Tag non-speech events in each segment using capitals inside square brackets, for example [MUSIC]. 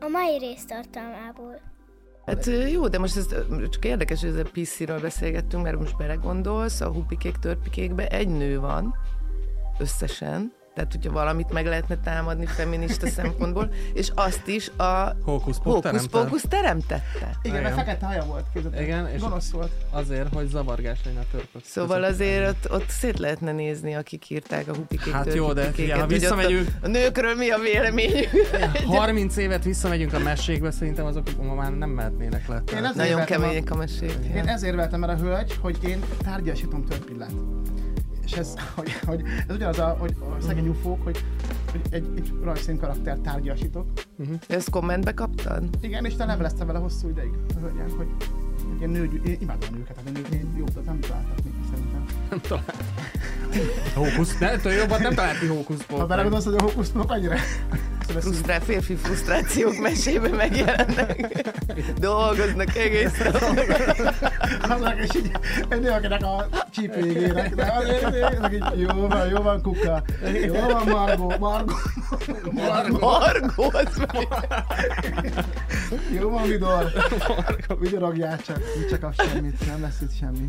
A mai rész tartalmából. Hát jó, de most ez csak érdekes, hogy ez a PC-ről beszélgettünk, mert most belegondolsz, a hupikék, törpikékbe egy nő van összesen, tehát hogyha valamit meg lehetne támadni feminista [LAUGHS] szempontból, és azt is a hókusz teremtette. Igen, mert fekete haja volt, képzeld. Igen, és Gonosz volt. azért, hogy zavargás legyen a törpök. Szóval azért ott, ott szét lehetne nézni, akik írták a hupikék Hát jó, de törpikéket, ha visszamegyünk- A, a nőkről mi a véleményük? 30 évet visszamegyünk a mesékbe, szerintem azok ma már nem mehetnének le. Én Nagyon kemények a mesék. Én ezért vettem el a hölgy, hogy én tárgyasítom törpillát. És ez, [LAUGHS] hogy, hogy ez ugyanaz a, hogy a szegény ufók, hogy, hogy egy, egy rajzszín karakter tárgyasítok. Ezt kommentbe kaptad? Igen, és te leveleztem vele hosszú ideig a hölgyel, hogy, hogy én, nő, én imádom a nőket, hát én, én jobb, nem találtak még szerintem. [LAUGHS] Hókusz, ne, te jobban nem találti hókusz Ha belegondolsz, hogy a hókusztok annyira... Frusztrál, férfi frusztrációk [LAUGHS] mesébe megjelennek. Dolgoznak egész nap. Annak is így egy nő, akinek a csípőjégének, de azért, így, jó van, jó van, kuka. Jó van, Margó, Margó. Margó. Margó, az. Jó van, Vidor. Vigyoragjál csak, nincs csak semmit, nem lesz itt semmi.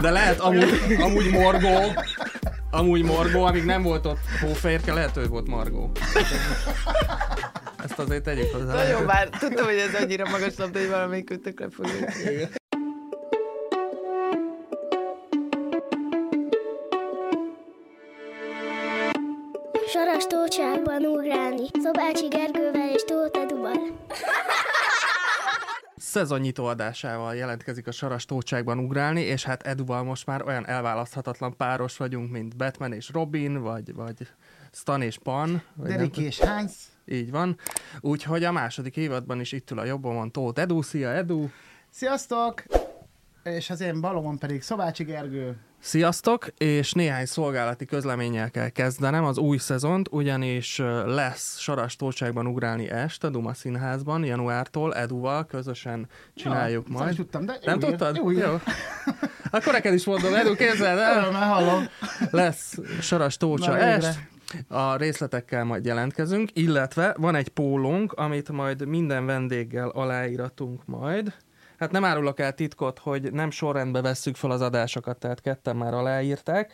De lehet amúgy, amúgy morgó, amúgy morgó, amíg nem volt ott hófehérke, lehet, hogy volt margó. Ezt azért tegyük hozzá. Nagyon bár tudtam, hogy ez annyira magas labda, hogy valamelyik ötökre fogjuk. Saras tócsákban ugrálni. Szobácsi Gergővel és Tóth Eduval. Szezonnyitó adásával jelentkezik a Saras tócságban ugrálni, és hát Eduval most már olyan elválaszthatatlan páros vagyunk, mint Batman és Robin, vagy, vagy Stan és Pan. Vagy Derek és Hans. Így van. Úgyhogy a második évadban is itt ül a jobbomon Tóth Edu. Szia Edu! Sziasztok! És az én balomon pedig Szobácsi Gergő. Sziasztok! És néhány szolgálati közleménnyel kell kezdenem az új szezont, ugyanis lesz Saras Tócságban ugrálni est a Duma Színházban januártól Eduval közösen csináljuk Ja, majd. nem tudtam, de Nem ír, tudtad? Jó, jó. Akkor neked is mondom, Edu, képzeld el! Örömmel hallom. Lesz Saras Tócsa Na, végre. est, a részletekkel majd jelentkezünk, illetve van egy pólónk, amit majd minden vendéggel aláíratunk majd. Hát nem árulok el titkot, hogy nem sorrendbe vesszük fel az adásokat, tehát ketten már aláírták,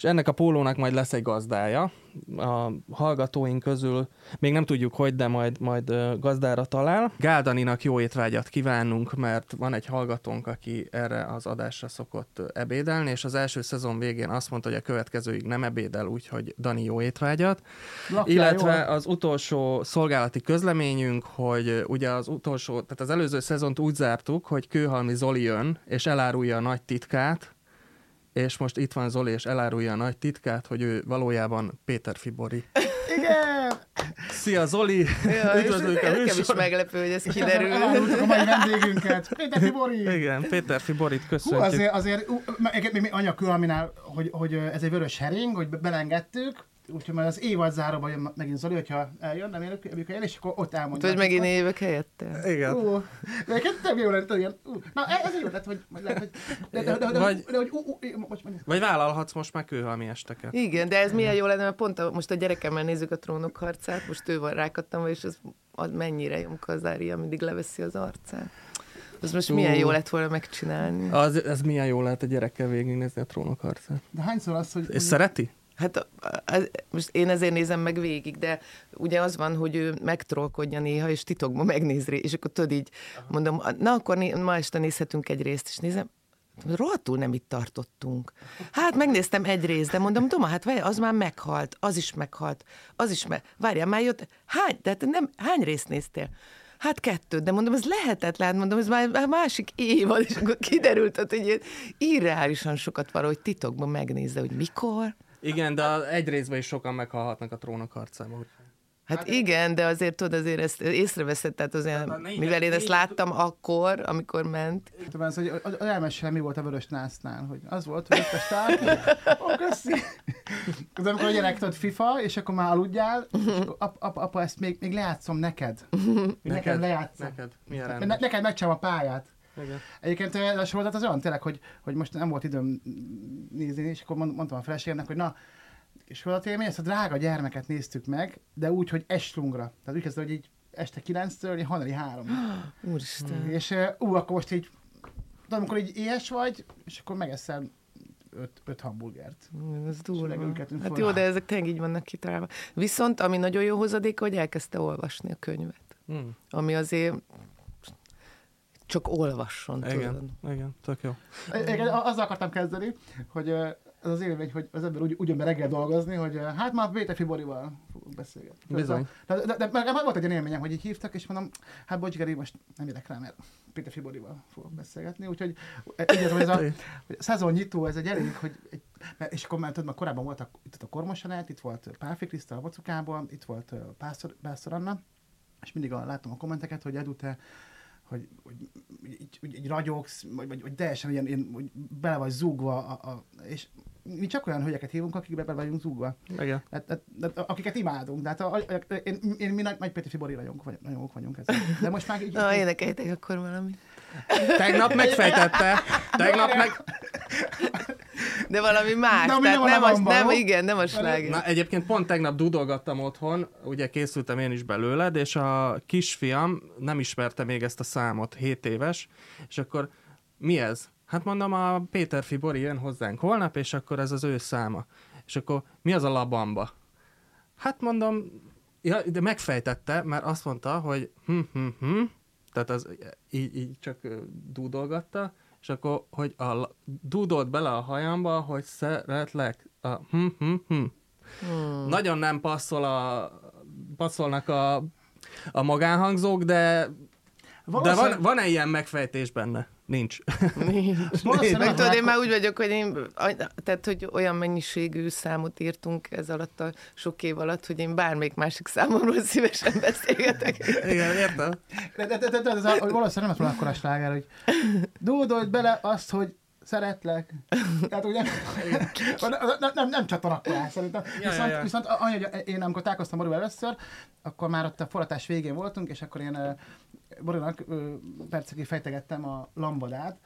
és ennek a pólónak majd lesz egy gazdája. A hallgatóink közül még nem tudjuk, hogy, de majd, majd gazdára talál. Gáldaninak jó étvágyat kívánunk, mert van egy hallgatónk, aki erre az adásra szokott ebédelni, és az első szezon végén azt mondta, hogy a következőig nem ebédel, úgyhogy Dani jó étvágyat. Lakjál Illetve jól. az utolsó szolgálati közleményünk, hogy ugye az utolsó, tehát az előző szezont úgy zártuk, hogy Kőhalmi Zoli jön, és elárulja a nagy titkát, és most itt van Zoli, és elárulja a nagy titkát, hogy ő valójában Péter Fibori. Igen! Szia Zoli! Ja, és Üdvözlők a nekem is meglepő, hogy ez [LAUGHS] kiderül. Elárultuk a mai vendégünket. Péter Fibori! Igen, Péter Fiborit Hú, köszöntjük. azért, azért ú, még, még anyakülhaminál, hogy, hogy ez egy vörös hering, hogy be- belengedtük, úgyhogy majd az évad záróban jön megint Zoli, hogyha eljön, nem jönök, amikor el, és akkor ott elmondja. Hogy megint évek helyette. Igen. Ú, de nekem nem jó lett, ilyen, ú, na ez jó lett, hogy, hogy, lehet, de, de, de, de, Vagy- de, hogy, ú, ú, most, Vagy vállalhatsz most meg kőhalmi esteket. Igen, de ez milyen jó lenne, mert pont a, most a gyerekemmel nézzük a trónok harcát, most ő van rákattam, és az, az mennyire jomk az Ária, mindig leveszi az arcát. Az most milyen jó lett volna megcsinálni. Az, ez milyen jó lehet a gyerekkel végignézni a trónok harcát. de hányszor az, hogy... És szereti? Hát az, most én ezért nézem meg végig, de ugye az van, hogy ő megtrollkodja néha, és titokban megnéz és akkor tudod így, mondom, na akkor ma este nézhetünk egy részt, és nézem, rohadtul nem itt tartottunk. Hát megnéztem egy részt, de mondom, Doma, hát várj, az már meghalt, az is meghalt, az is meg. Várjál, már jött, hány, tehát nem, hány részt néztél? Hát kettő, de mondom, ez lehetetlen, mondom, ez már már másik évad, és akkor kiderült, hogy ilyen irreálisan sokat valahogy titokban megnézze, hogy mikor. Igen, de az egy részben is sokan meghalhatnak a trónok harcában. úgyhogy- Hát igen, de azért tudod, azért ezt észreveszed, tehát azért, Hát négy- mivel én ezt láttam akkor, amikor ment. Tudom, az, hogy, hogy, hogy elmesél, mi volt a vörös násznál, hogy az volt, hogy itt a start, ó, köszi. Az amikor a gyerek tudod FIFA, és akkor már aludjál, és akkor apa, apa, apa, ezt még, még lejátszom neked. Neked lejátszom. Neked. Milyen Ne, neked megcsinálom a pályát. Igen. Egyébként a sorozat az olyan tényleg, hogy, hogy most nem volt időm nézni, és akkor mond- mondtam a feleségemnek, hogy na, és sorozatélmény, ezt a drága gyermeket néztük meg, de úgy, hogy eslungra. Tehát úgy kezdve, hogy így este 9-től, hajnali 3 [GASPS] Úristen. És ú, akkor most így, tudom, amikor így éhes vagy, és akkor megeszel öt, öt hamburgert. Ez durva. Hát jó, de ezek tényleg így vannak kitalálva. Viszont, ami nagyon jó hozadék, hogy elkezdte olvasni a könyvet. Hmm. Ami azért csak olvasson, tudod. Igen, igen, tök jó. Igen, a- azzal akartam kezdeni, hogy ez az élmény, hogy az ember úgy, úgy jön reggel dolgozni, hogy hát már Béte Fiborival fogunk beszélgetni. Bizony. De, de, de, de meg meg volt egy élményem, hogy így hívtak, és mondom, hát bocs, Geri, most nem érek rá, mert Péter Fiborival fogok beszélgetni, úgyhogy így ez, hogy ez a, a szezon nyitó, ez egy elég, hogy egy, mert, és akkor már tudod, már korábban voltak itt a Kormosanát, itt volt Pálfi Kriszta a Vacukából, itt volt Pásztor, Pásztor Anna, és mindig a, látom a kommenteket, hogy Edu, te hogy, hogy így, így, így ragyogsz, vagy, vagy, vagy teljesen ilyen, ilyen hogy bele vagy zúgva, a, a, és mi csak olyan hölgyeket hívunk, akik bele vagyunk zúgva. Igen. Tehát, tehát, tehát, akiket imádunk. Tehát a, a, a, én, én, mi nagy, nagy Péter Fibori rajongók vagyunk, rajongók vagyunk ezzel. De most már így... Na, énekeljétek akkor valamit. Tegnap megfejtette. Tegnap meg... De valami más. De tehát nem a nem, igen, nem a sláger. Na, egyébként pont tegnap dudolgattam otthon, ugye készültem én is belőled, és a kisfiam nem ismerte még ezt a számot, 7 éves, és akkor mi ez? Hát mondom, a Péter Fibori jön hozzánk holnap, és akkor ez az ő száma. És akkor mi az a labamba? Hát mondom, ja, de megfejtette, mert azt mondta, hogy hm, hm, hm, tehát az így, így csak dúdolgatta, és akkor, hogy a, dúdolt bele a hajamba, hogy szeretlek. A hm, hm, hm. Hmm. Nagyon nem passzol a, passzolnak a, a magánhangzók, de, de van, van-e ilyen megfejtés benne? Nincs. Nincs. Valószínűleg Meg tudod, akkor- én már úgy vagyok, hogy én, tehát, hogy olyan mennyiségű számot írtunk ez alatt a sok év alatt, hogy én bármelyik másik számomról szívesen beszélgetek. Igen, értem. De, de, de, de, de a, hogy valószínűleg nem lesz volna akkora sláger, hogy dúdolt bele azt, hogy szeretlek. Tehát ugye [LAUGHS] nem, nem, nem, nem csatarakolás szerintem. Ja, viszont, ja, ja. viszont annyi, hogy én amikor találkoztam Borival először, akkor már ott a forratás végén voltunk, és akkor én uh, Borinak uh, percekig fejtegettem a lambadát,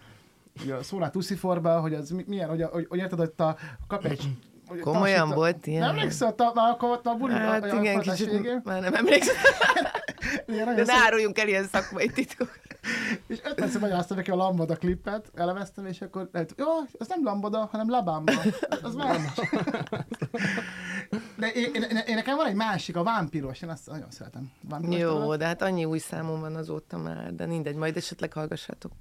ugye a Szólá Tusziforba, hogy az mi- milyen, hogy, hogy, hogy érted, hogy a kap egy [CLEARS THROAT] Komolyan tapsít a- volt ilyen? Nem emlékszel, már akkor ott a buli, Hát a, igen, kicsit végén? már nem emlékszem. [LAUGHS] De ne áruljunk el ilyen szakmai titkok. És öt percig magyaráztam neki a Lambada klippet, elemeztem, és akkor lehet, jó, az nem Lambada, hanem Labamba. Az más. De én, én, én, én, nekem van egy másik, a vámpiros, én azt nagyon szeretem. Vámpiros Jó, de hát annyi új számom van azóta már, de mindegy, majd esetleg hallgassátok.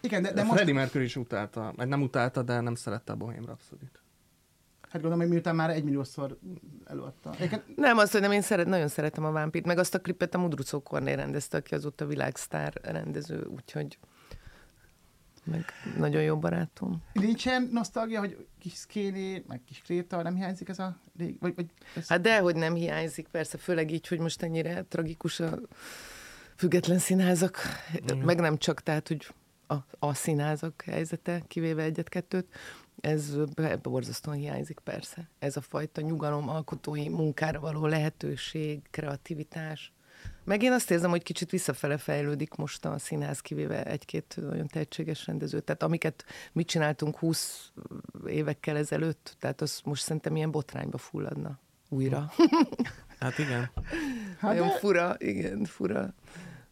Igen, de, De de most, Freddie Mercury is utálta, nem utálta, de nem szerette a Bohém Rhapsody-t. Hát gondolom, hogy miután már egymilliószor előadta. Egyébként Nem, azt, hogy nem, én szeret, nagyon szeretem a vámpírt, meg azt a klipet a Mudrucó Kornél rendezte, aki azóta világsztár rendező, úgyhogy meg nagyon jó barátom. nincsen nosztalgia, hogy kis Szkéni, meg kis Kréta, nem hiányzik ez a rég, vagy, vagy ez, Hát dehogy nem hiányzik, persze, főleg így, hogy most ennyire tragikus a független színházak, meg nem csak, tehát, hogy a, a színházak helyzete, kivéve egyet-kettőt, ez borzasztóan hiányzik persze. Ez a fajta nyugalom, alkotói munkára való lehetőség, kreativitás. Meg én azt érzem, hogy kicsit visszafele fejlődik most a színház, kivéve egy-két nagyon tehetséges rendező. Tehát amiket mi csináltunk 20 évekkel ezelőtt, tehát az most szerintem ilyen botrányba fulladna újra. Hát igen. hát Nagyon de, fura, igen, fura.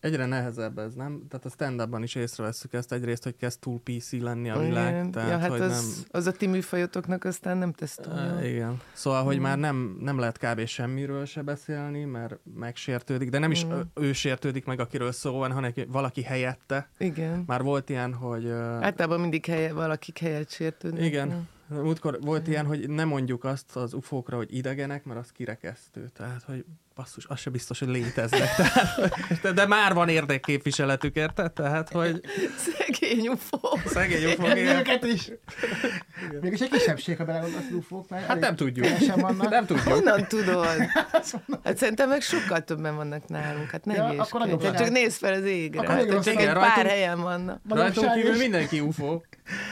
Egyre nehezebb ez, nem? Tehát a stand is észreveszünk ezt egyrészt, hogy kezd túl PC lenni a világ. Igen. Tehát, ja, hát hogy az, nem... az a ti műfajotoknak aztán nem tesz túl. Uh, igen. Szóval, hogy Mm. már nem, nem lehet kb. semmiről se beszélni, mert megsértődik, de nem is Mm. ő, sértődik meg, akiről szó van, hanem valaki helyette. Igen. Már volt ilyen, hogy... Uh, Általában mindig helye, valakik helyet sértődnek. igen. Múltkor volt ilyen, hogy nem mondjuk azt az ufókra, hogy idegenek, mert az kirekesztő. Tehát, hogy basszus, az se biztos, hogy léteznek. [LAUGHS] Tehát, de, de már van érdekképviseletük, érted? Tehát, hogy Szegény ufó. szegény ufók, igen. őket is. Mégis egy kisebbség, ha belegondolsz lufók, mert Hát nem tudjuk. Nem tudjuk. Honnan tudod? [LAUGHS] Hát szerintem meg sokkal többen vannak nálunk. Hát ne Ja, ja, akkor nagyobb Csak nézd fel az égre. Akkor Hát, csak egy pár rajtunk- helyen vannak. Rajtunk kívül is. mindenki ufó.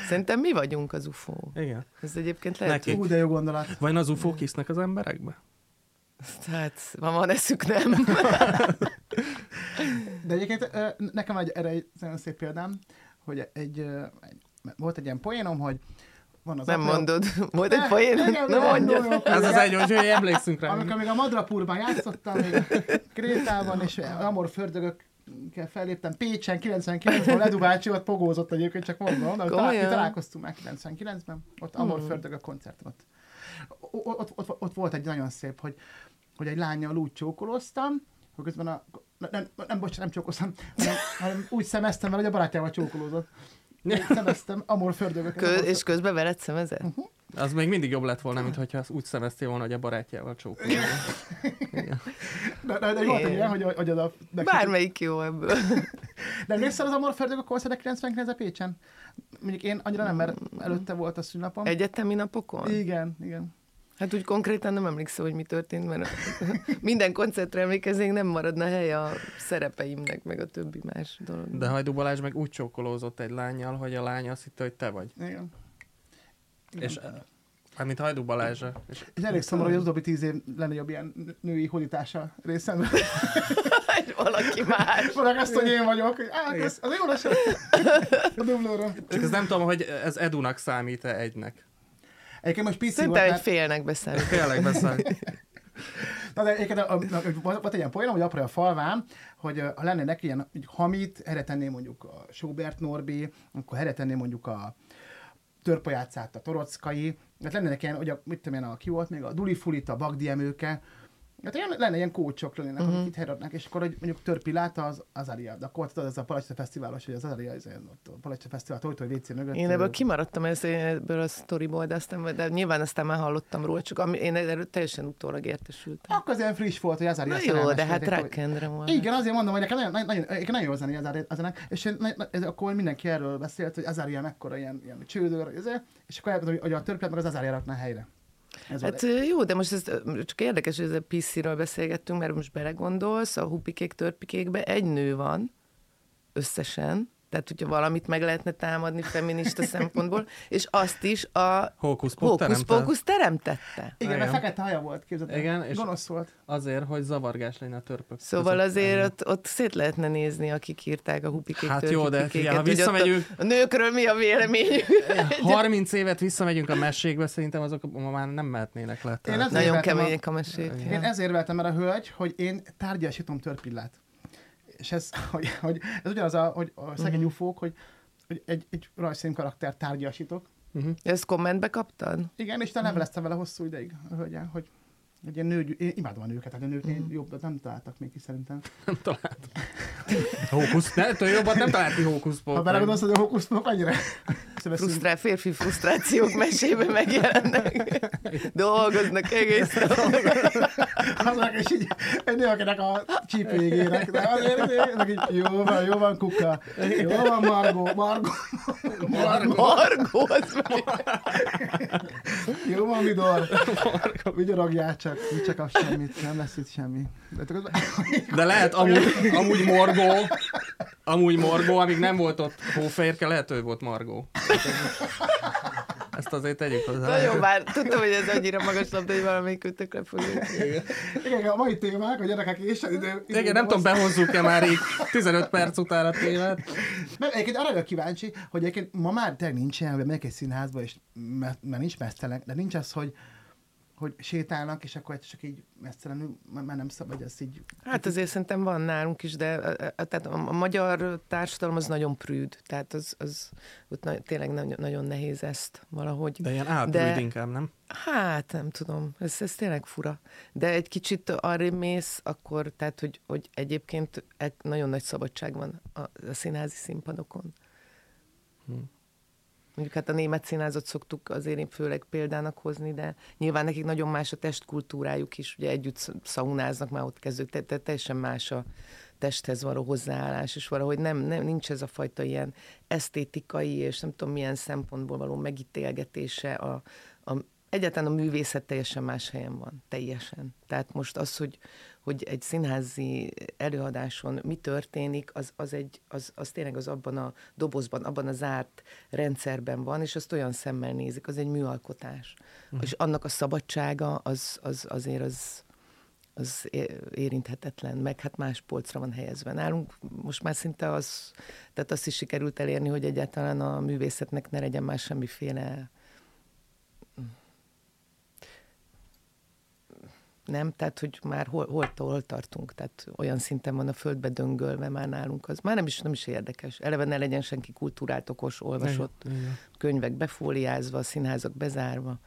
Szerintem mi vagyunk az ufó. Igen. Ez egyébként lehet, Neki. Ú, de jó gondolat. Vajon az ufók hisznek az emberekbe? Hát van, van eszük, nem? [LAUGHS] De egyébként nekem egy, erre egy nagyon szép példám, hogy egy, egy, volt egy ilyen poénom, hogy van az Nem apja. mondod. [LAUGHS] Volt egy poén? Nem mondja. Ez az egy, hogy emlékszünk rá. Amikor még a Madrapurban játszottam, még a Krétában, és Amor fördögökkel felléptem Pécsen 99-ben, Ledu bácsi ott pogózott egyébként, csak mondom, de talál, találkoztunk már 99-ben, ott Amor fördögök koncerten ott. O- Ott, ott, ott, volt egy nagyon szép, hogy, hogy egy lányjal úgy csókoloztam, hogy közben a, nem, nem, bocs, nem csókoloztam, hanem, hanem úgy szemeztem vele, hogy a barátjával csókolózott. Szemeztem, Amor fördögök. Kö- és közben veled szemezett? Az még mindig jobb lett volna, mint hogyha azt úgy szemeztél volna, hogy a barátjával csókolod. De, de, de volt egy ilyen, hogy, hogy oda... Bármelyik jó ebből. De emlékszel az Amor Fördög a koncertre 99 Pécsen? Mondjuk én annyira nem, mert előtte volt a szünnapom. Egyetemi napokon? Igen, igen. Hát úgy konkrétan nem emlékszem, hogy mi történt, mert [LAUGHS] minden koncertre emlékeznék, nem maradna hely a szerepeimnek, meg a többi más dolog. De Hajdú Balázs meg úgy csókolózott egy lányjal, hogy a lány azt hitte, hogy te vagy. igen. És hát, mint Hajdú Balázs. És És elég szomorú, hogy az utóbbi tíz év lenne jobb ilyen női hódítása részemről. [LAUGHS] Egy valaki más. [LAUGHS] Valaki azt, hogy én vagyok. Á, ez, az jó lesz. A dublóra. csak ez nem tudom, hogy ez Edunak számít-e egynek. Egyébként most PC volt, Szerintem egy mert, félnek beszállít. Tényleg beszél. na, de egyébként a, a, a, volt egy ilyen poén, hogy apra a falván, hogy ha lenne neki ilyen így hamit, erre mondjuk a Schubert Norbi, akkor erre mondjuk a törpajátszát a Torockai, hát lenne neki ilyen, hogy a, mit tudom én, a, ki volt még, a Duli Fulit, a Bagdi Emőke, Hát ilyen, lenne ilyen kócsok lennének, uh-huh. akik itt helyradnak, és akkor hogy mondjuk Törpilát az Azaria, de akkor tudod, ez a Palacsa Fesztiválos, hogy az Azaria, ez a Palacsa Fesztivál, Tojtoj WC mögött. Én ebből kimaradtam ez- ebből a sztoriból, de, aztán, de nyilván aztán már hallottam róla, csak ami, én erről teljesen utólag értesültem. Akkor az ilyen friss volt, hogy Azaria Na jó, de hát volt, hogy- rockendre van. Igen, azért mondom, hogy nekem nagyon, nagyon, nagyon, nagyon jó zene Azaria, Azaria, és ez, akkor mindenki erről beszélt, hogy Azaria mekkora ilyen, ilyen ezért, és akkor elmondom, hogy a Törpilát meg az Azaria rakná helyre. Ez Hát jó, de most ez csak érdekes, hogy ez a PC-ről beszélgettünk, mert most belegondolsz, a hupikék, törpikékbe egy nő van összesen, tehát hogyha valamit meg lehetne támadni feminista szempontból, és azt is a Hókusz-pókusz teremtette. hókusz teremtette. Igen, mert igen. fekete haja volt, képzeld el. Igen, és- Gonosz volt. Azért, hogy zavargás legyen a törpök. Szóval között. azért ott, ott szét lehetne nézni, akik írták a hupikék, Hát jó, de figyelj, ha visszamegyünk- A, a nőkről mi a véleményük? 30 [LAUGHS] évet visszamegyünk a mesékbe, szerintem azok ma már nem mehetnének le. Én Nagyon a- kemények a mesék. Én ezért vettem el a hölgy, hogy én tárgyasítom törpillát. És ez, [LAUGHS] hogy, hogy ez ugyanaz, a, hogy a szegény Mhm. ufók, hogy, hogy egy, egy rajzszín karakter tárgyasítok. Ezt kommentbe kaptad? Igen, és te leveleztem vele hosszú ideig, a hölgyel, hogy egy ilyen nő, én imádom a nőket, hát a nők mm. jobbat nem találtak még ki szerintem. [LAUGHS] Nem talált. Hókusz, ne, től jobban nem talált ki hókuszpók. Ha belegondolsz, hogy a hókuszpok annyira. Frusztrál, férfi frusztrációk mesébe megjelennek. Dolgoznak egész nap. Azok, és így egy nő, akinek a csípőjég ének, de azért, meg így, jó van, jó van, kuka, jó van, Margó, Margó, Margó, Margó, az jó van, Vidor, vigyorogjál csak, mit csak az semmit, nem lesz itt semmi. De tudod, De lehet amúgy, amúgy morgó, amúgy morgó, amíg nem volt ott hófehérke, lehet, hogy volt margó. Ezt azért tegyük hozzá. Nagyon bár, tudtam, hogy ez annyira magas labda, hogy valamelyik kötökre fogjuk. igen, a mai témák, a gyerekek és idő, idő Igen, nem tudom, behozzuk-e már így 15 perc után a tévet. Nem, egyébként arra vagyok kíváncsi, hogy egyébként ma már tényleg nincs ilyen, hogy megyek egy színházba, és mert, mert nincs mesztelen, de nincs az, hogy, hogy sétálnak, és akkor csak így mesztelenül, már nem szabad ezt így... Hát azért szerintem van nálunk is, de a, a, tehát a, a magyar társadalom az nagyon prűd, tehát az, az ott na, tényleg nagyon, nagyon nehéz ezt valahogy. De ilyen álprűd De- inkább, nem? Hát nem tudom, ez, ez tényleg fura. De egy kicsit arra mész, akkor, tehát hogy, hogy egyébként e- nagyon nagy szabadság van a, a színházi színpadokon. Mondjuk hát a német színházat szoktuk azért én főleg példának hozni, de nyilván nekik nagyon más a testkultúrájuk is, ugye együtt sz- szaunáznak már ott kezdők, te, te, teljesen más a testhez való hozzáállás, és valahogy nem, nem, nincs ez a fajta ilyen esztétikai, és nem tudom milyen szempontból való megítélgetése a, a egyáltalán a művészet teljesen más helyen van, teljesen. Tehát most az, hogy, hogy egy színházi előadáson mi történik, az, az, egy, az, az tényleg az abban a dobozban, abban a zárt rendszerben van, és azt olyan szemmel nézik, az egy műalkotás. Uh-huh. És annak a szabadsága az, az azért az, az érinthetetlen, meg hát más polcra van helyezve. Nálunk most már szinte az, tehát azt is sikerült elérni, hogy egyáltalán a művészetnek ne legyen már semmiféle nem, tehát hogy már hol, hol, hol tartunk, tehát olyan szinten van a földbe döngölve már nálunk, az már nem is, nem is érdekes. Eleve ne legyen senki kultúrált, okos, olvasott, Igen, igen. könyvek befóliázva, színházak bezárva.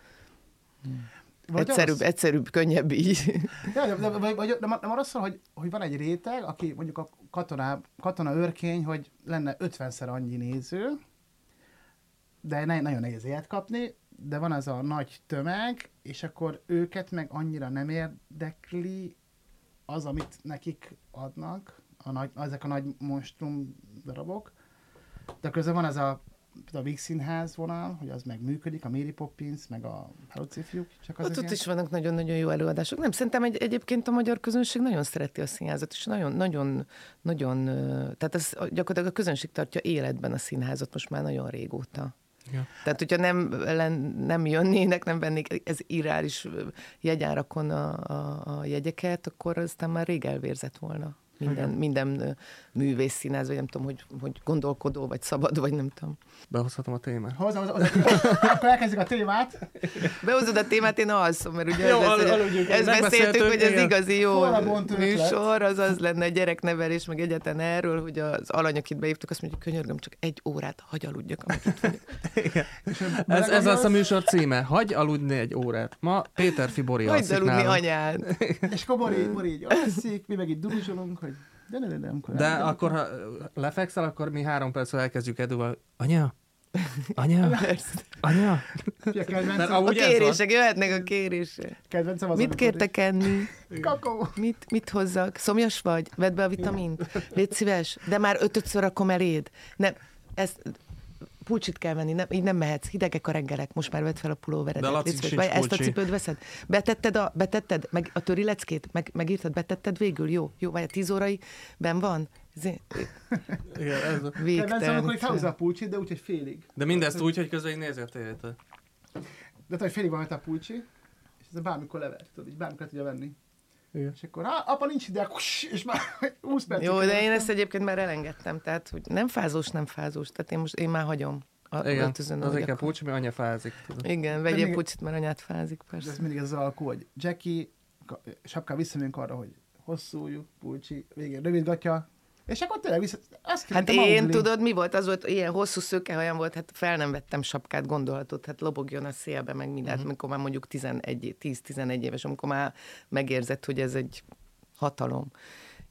Vagy Egyszerűbb, az- egyszerűbb, könnyebb így. [LAUGHS] Ja, de, de, vagy, nem, nem arra szól, hogy, hogy van egy réteg, aki mondjuk a katona, katona őrkény, hogy lenne 50-szer annyi néző, de ne, nagyon nehéz ilyet kapni, de van az a nagy tömeg, és akkor őket meg annyira nem érdekli az, amit nekik adnak, a nagy, ezek a nagy monstrum darabok. De közben van az a, a Víg Színház vonal, hogy az meg működik, a Mary Poppins, meg a Peluci fiúk, csak az Ott, ott is vannak nagyon-nagyon jó előadások. Nem, szerintem egy, egyébként a magyar közönség nagyon szereti a színházat, és nagyon, nagyon, nagyon, tehát ez gyakorlatilag a közönség tartja életben a színházat most már nagyon régóta. Ja. Tehát, hogyha nem, nem jönnének, nem vennék ez irreális ö, jegyárakon a, a, a jegyeket, akkor aztán már rég elvérzett volna. Minden, minden művész színház, vagy nem tudom, hogy, hogy gondolkodó, vagy szabad, vagy nem tudom. Behozhatom a témát. Hozzá, hozzá, akkor elkezdjük a témát. Behozod a témát, én alszom, mert ugye Jó, ez, al- ez, aludjunk. ezt beszéltük, hogy az igazi jó műsor, az az lenne gyereknevelés, meg egyetlen erről, hogy az alany, akit beívtuk, azt mondjuk, könyörgöm, csak egy órát hagy aludjak, amíg itt vagyok. Ez, ez az a műsor címe. Hagy aludni egy órát. Ma Péter Fibori alszik aludni nálunk. anyád. És akkor Bori, Bori így alszik, mi meg itt duzsolunk, hogy de ne, ne, ne, amikor De elmegyek. akkor, ha lefekszel, akkor mi három percre elkezdjük Eduval. Anya? Anya? [LAUGHS] Anya? Ki a kérések, jöhetnek a kérések. kedvencem az, Mit kértek enni? így, Kakaó. Mit, mit hozzak? Szomjas vagy? Vedd be a vitamint? Légy szíves? De már ötödször rakom eléd. Nem, ezt pulcsit kell venni, nem, így nem mehetsz. Hidegek a reggelek, most már vedd fel a pulóveredet. De Laci Légy Vagy ezt a cipőt veszed? Betetted a, betetted, meg a töri leckét? Meg, megírtad, betetted végül? Jó, jó, vagy a tíz órai ben van? Zé- Igen, ez a... Végtelen. amikor felhúzza a pulcsit, de úgy, hogy félig. De mindezt úgy, hogy közben így tévét. De tudod, hogy félig van a pulcsi, és ez bármikor lever, tudod, így bármikor tudja venni. Igen. És akkor, "Á, apa nincs ide, és már [LAUGHS] 20 percig. Jó, de én ezt egyébként már elengedtem, tehát hogy nem fázós, nem fázós, tehát én most én már hagyom. A Igen, öltözön, az inkább pulcsi, mert anya fázik. Tudod. Igen, vegyél még- pucsit, mert anyát fázik, De ez persze. mindig ez az alkú, hogy Jackie, sapká visszamegyünk arra, hogy hosszú pulcsi, végén rövid gatya, és akkor tényleg vissza... Azt Hát én, Mowgli. tudod, mi volt? Az volt, ilyen hosszú szőkehajam volt, hát fel nem vettem sapkát, gondolatot, hát lobogjon a szélbe, meg mindent, uh-huh. amikor már mondjuk 11, 10-11 éves, amikor már megérzett, hogy ez egy hatalom.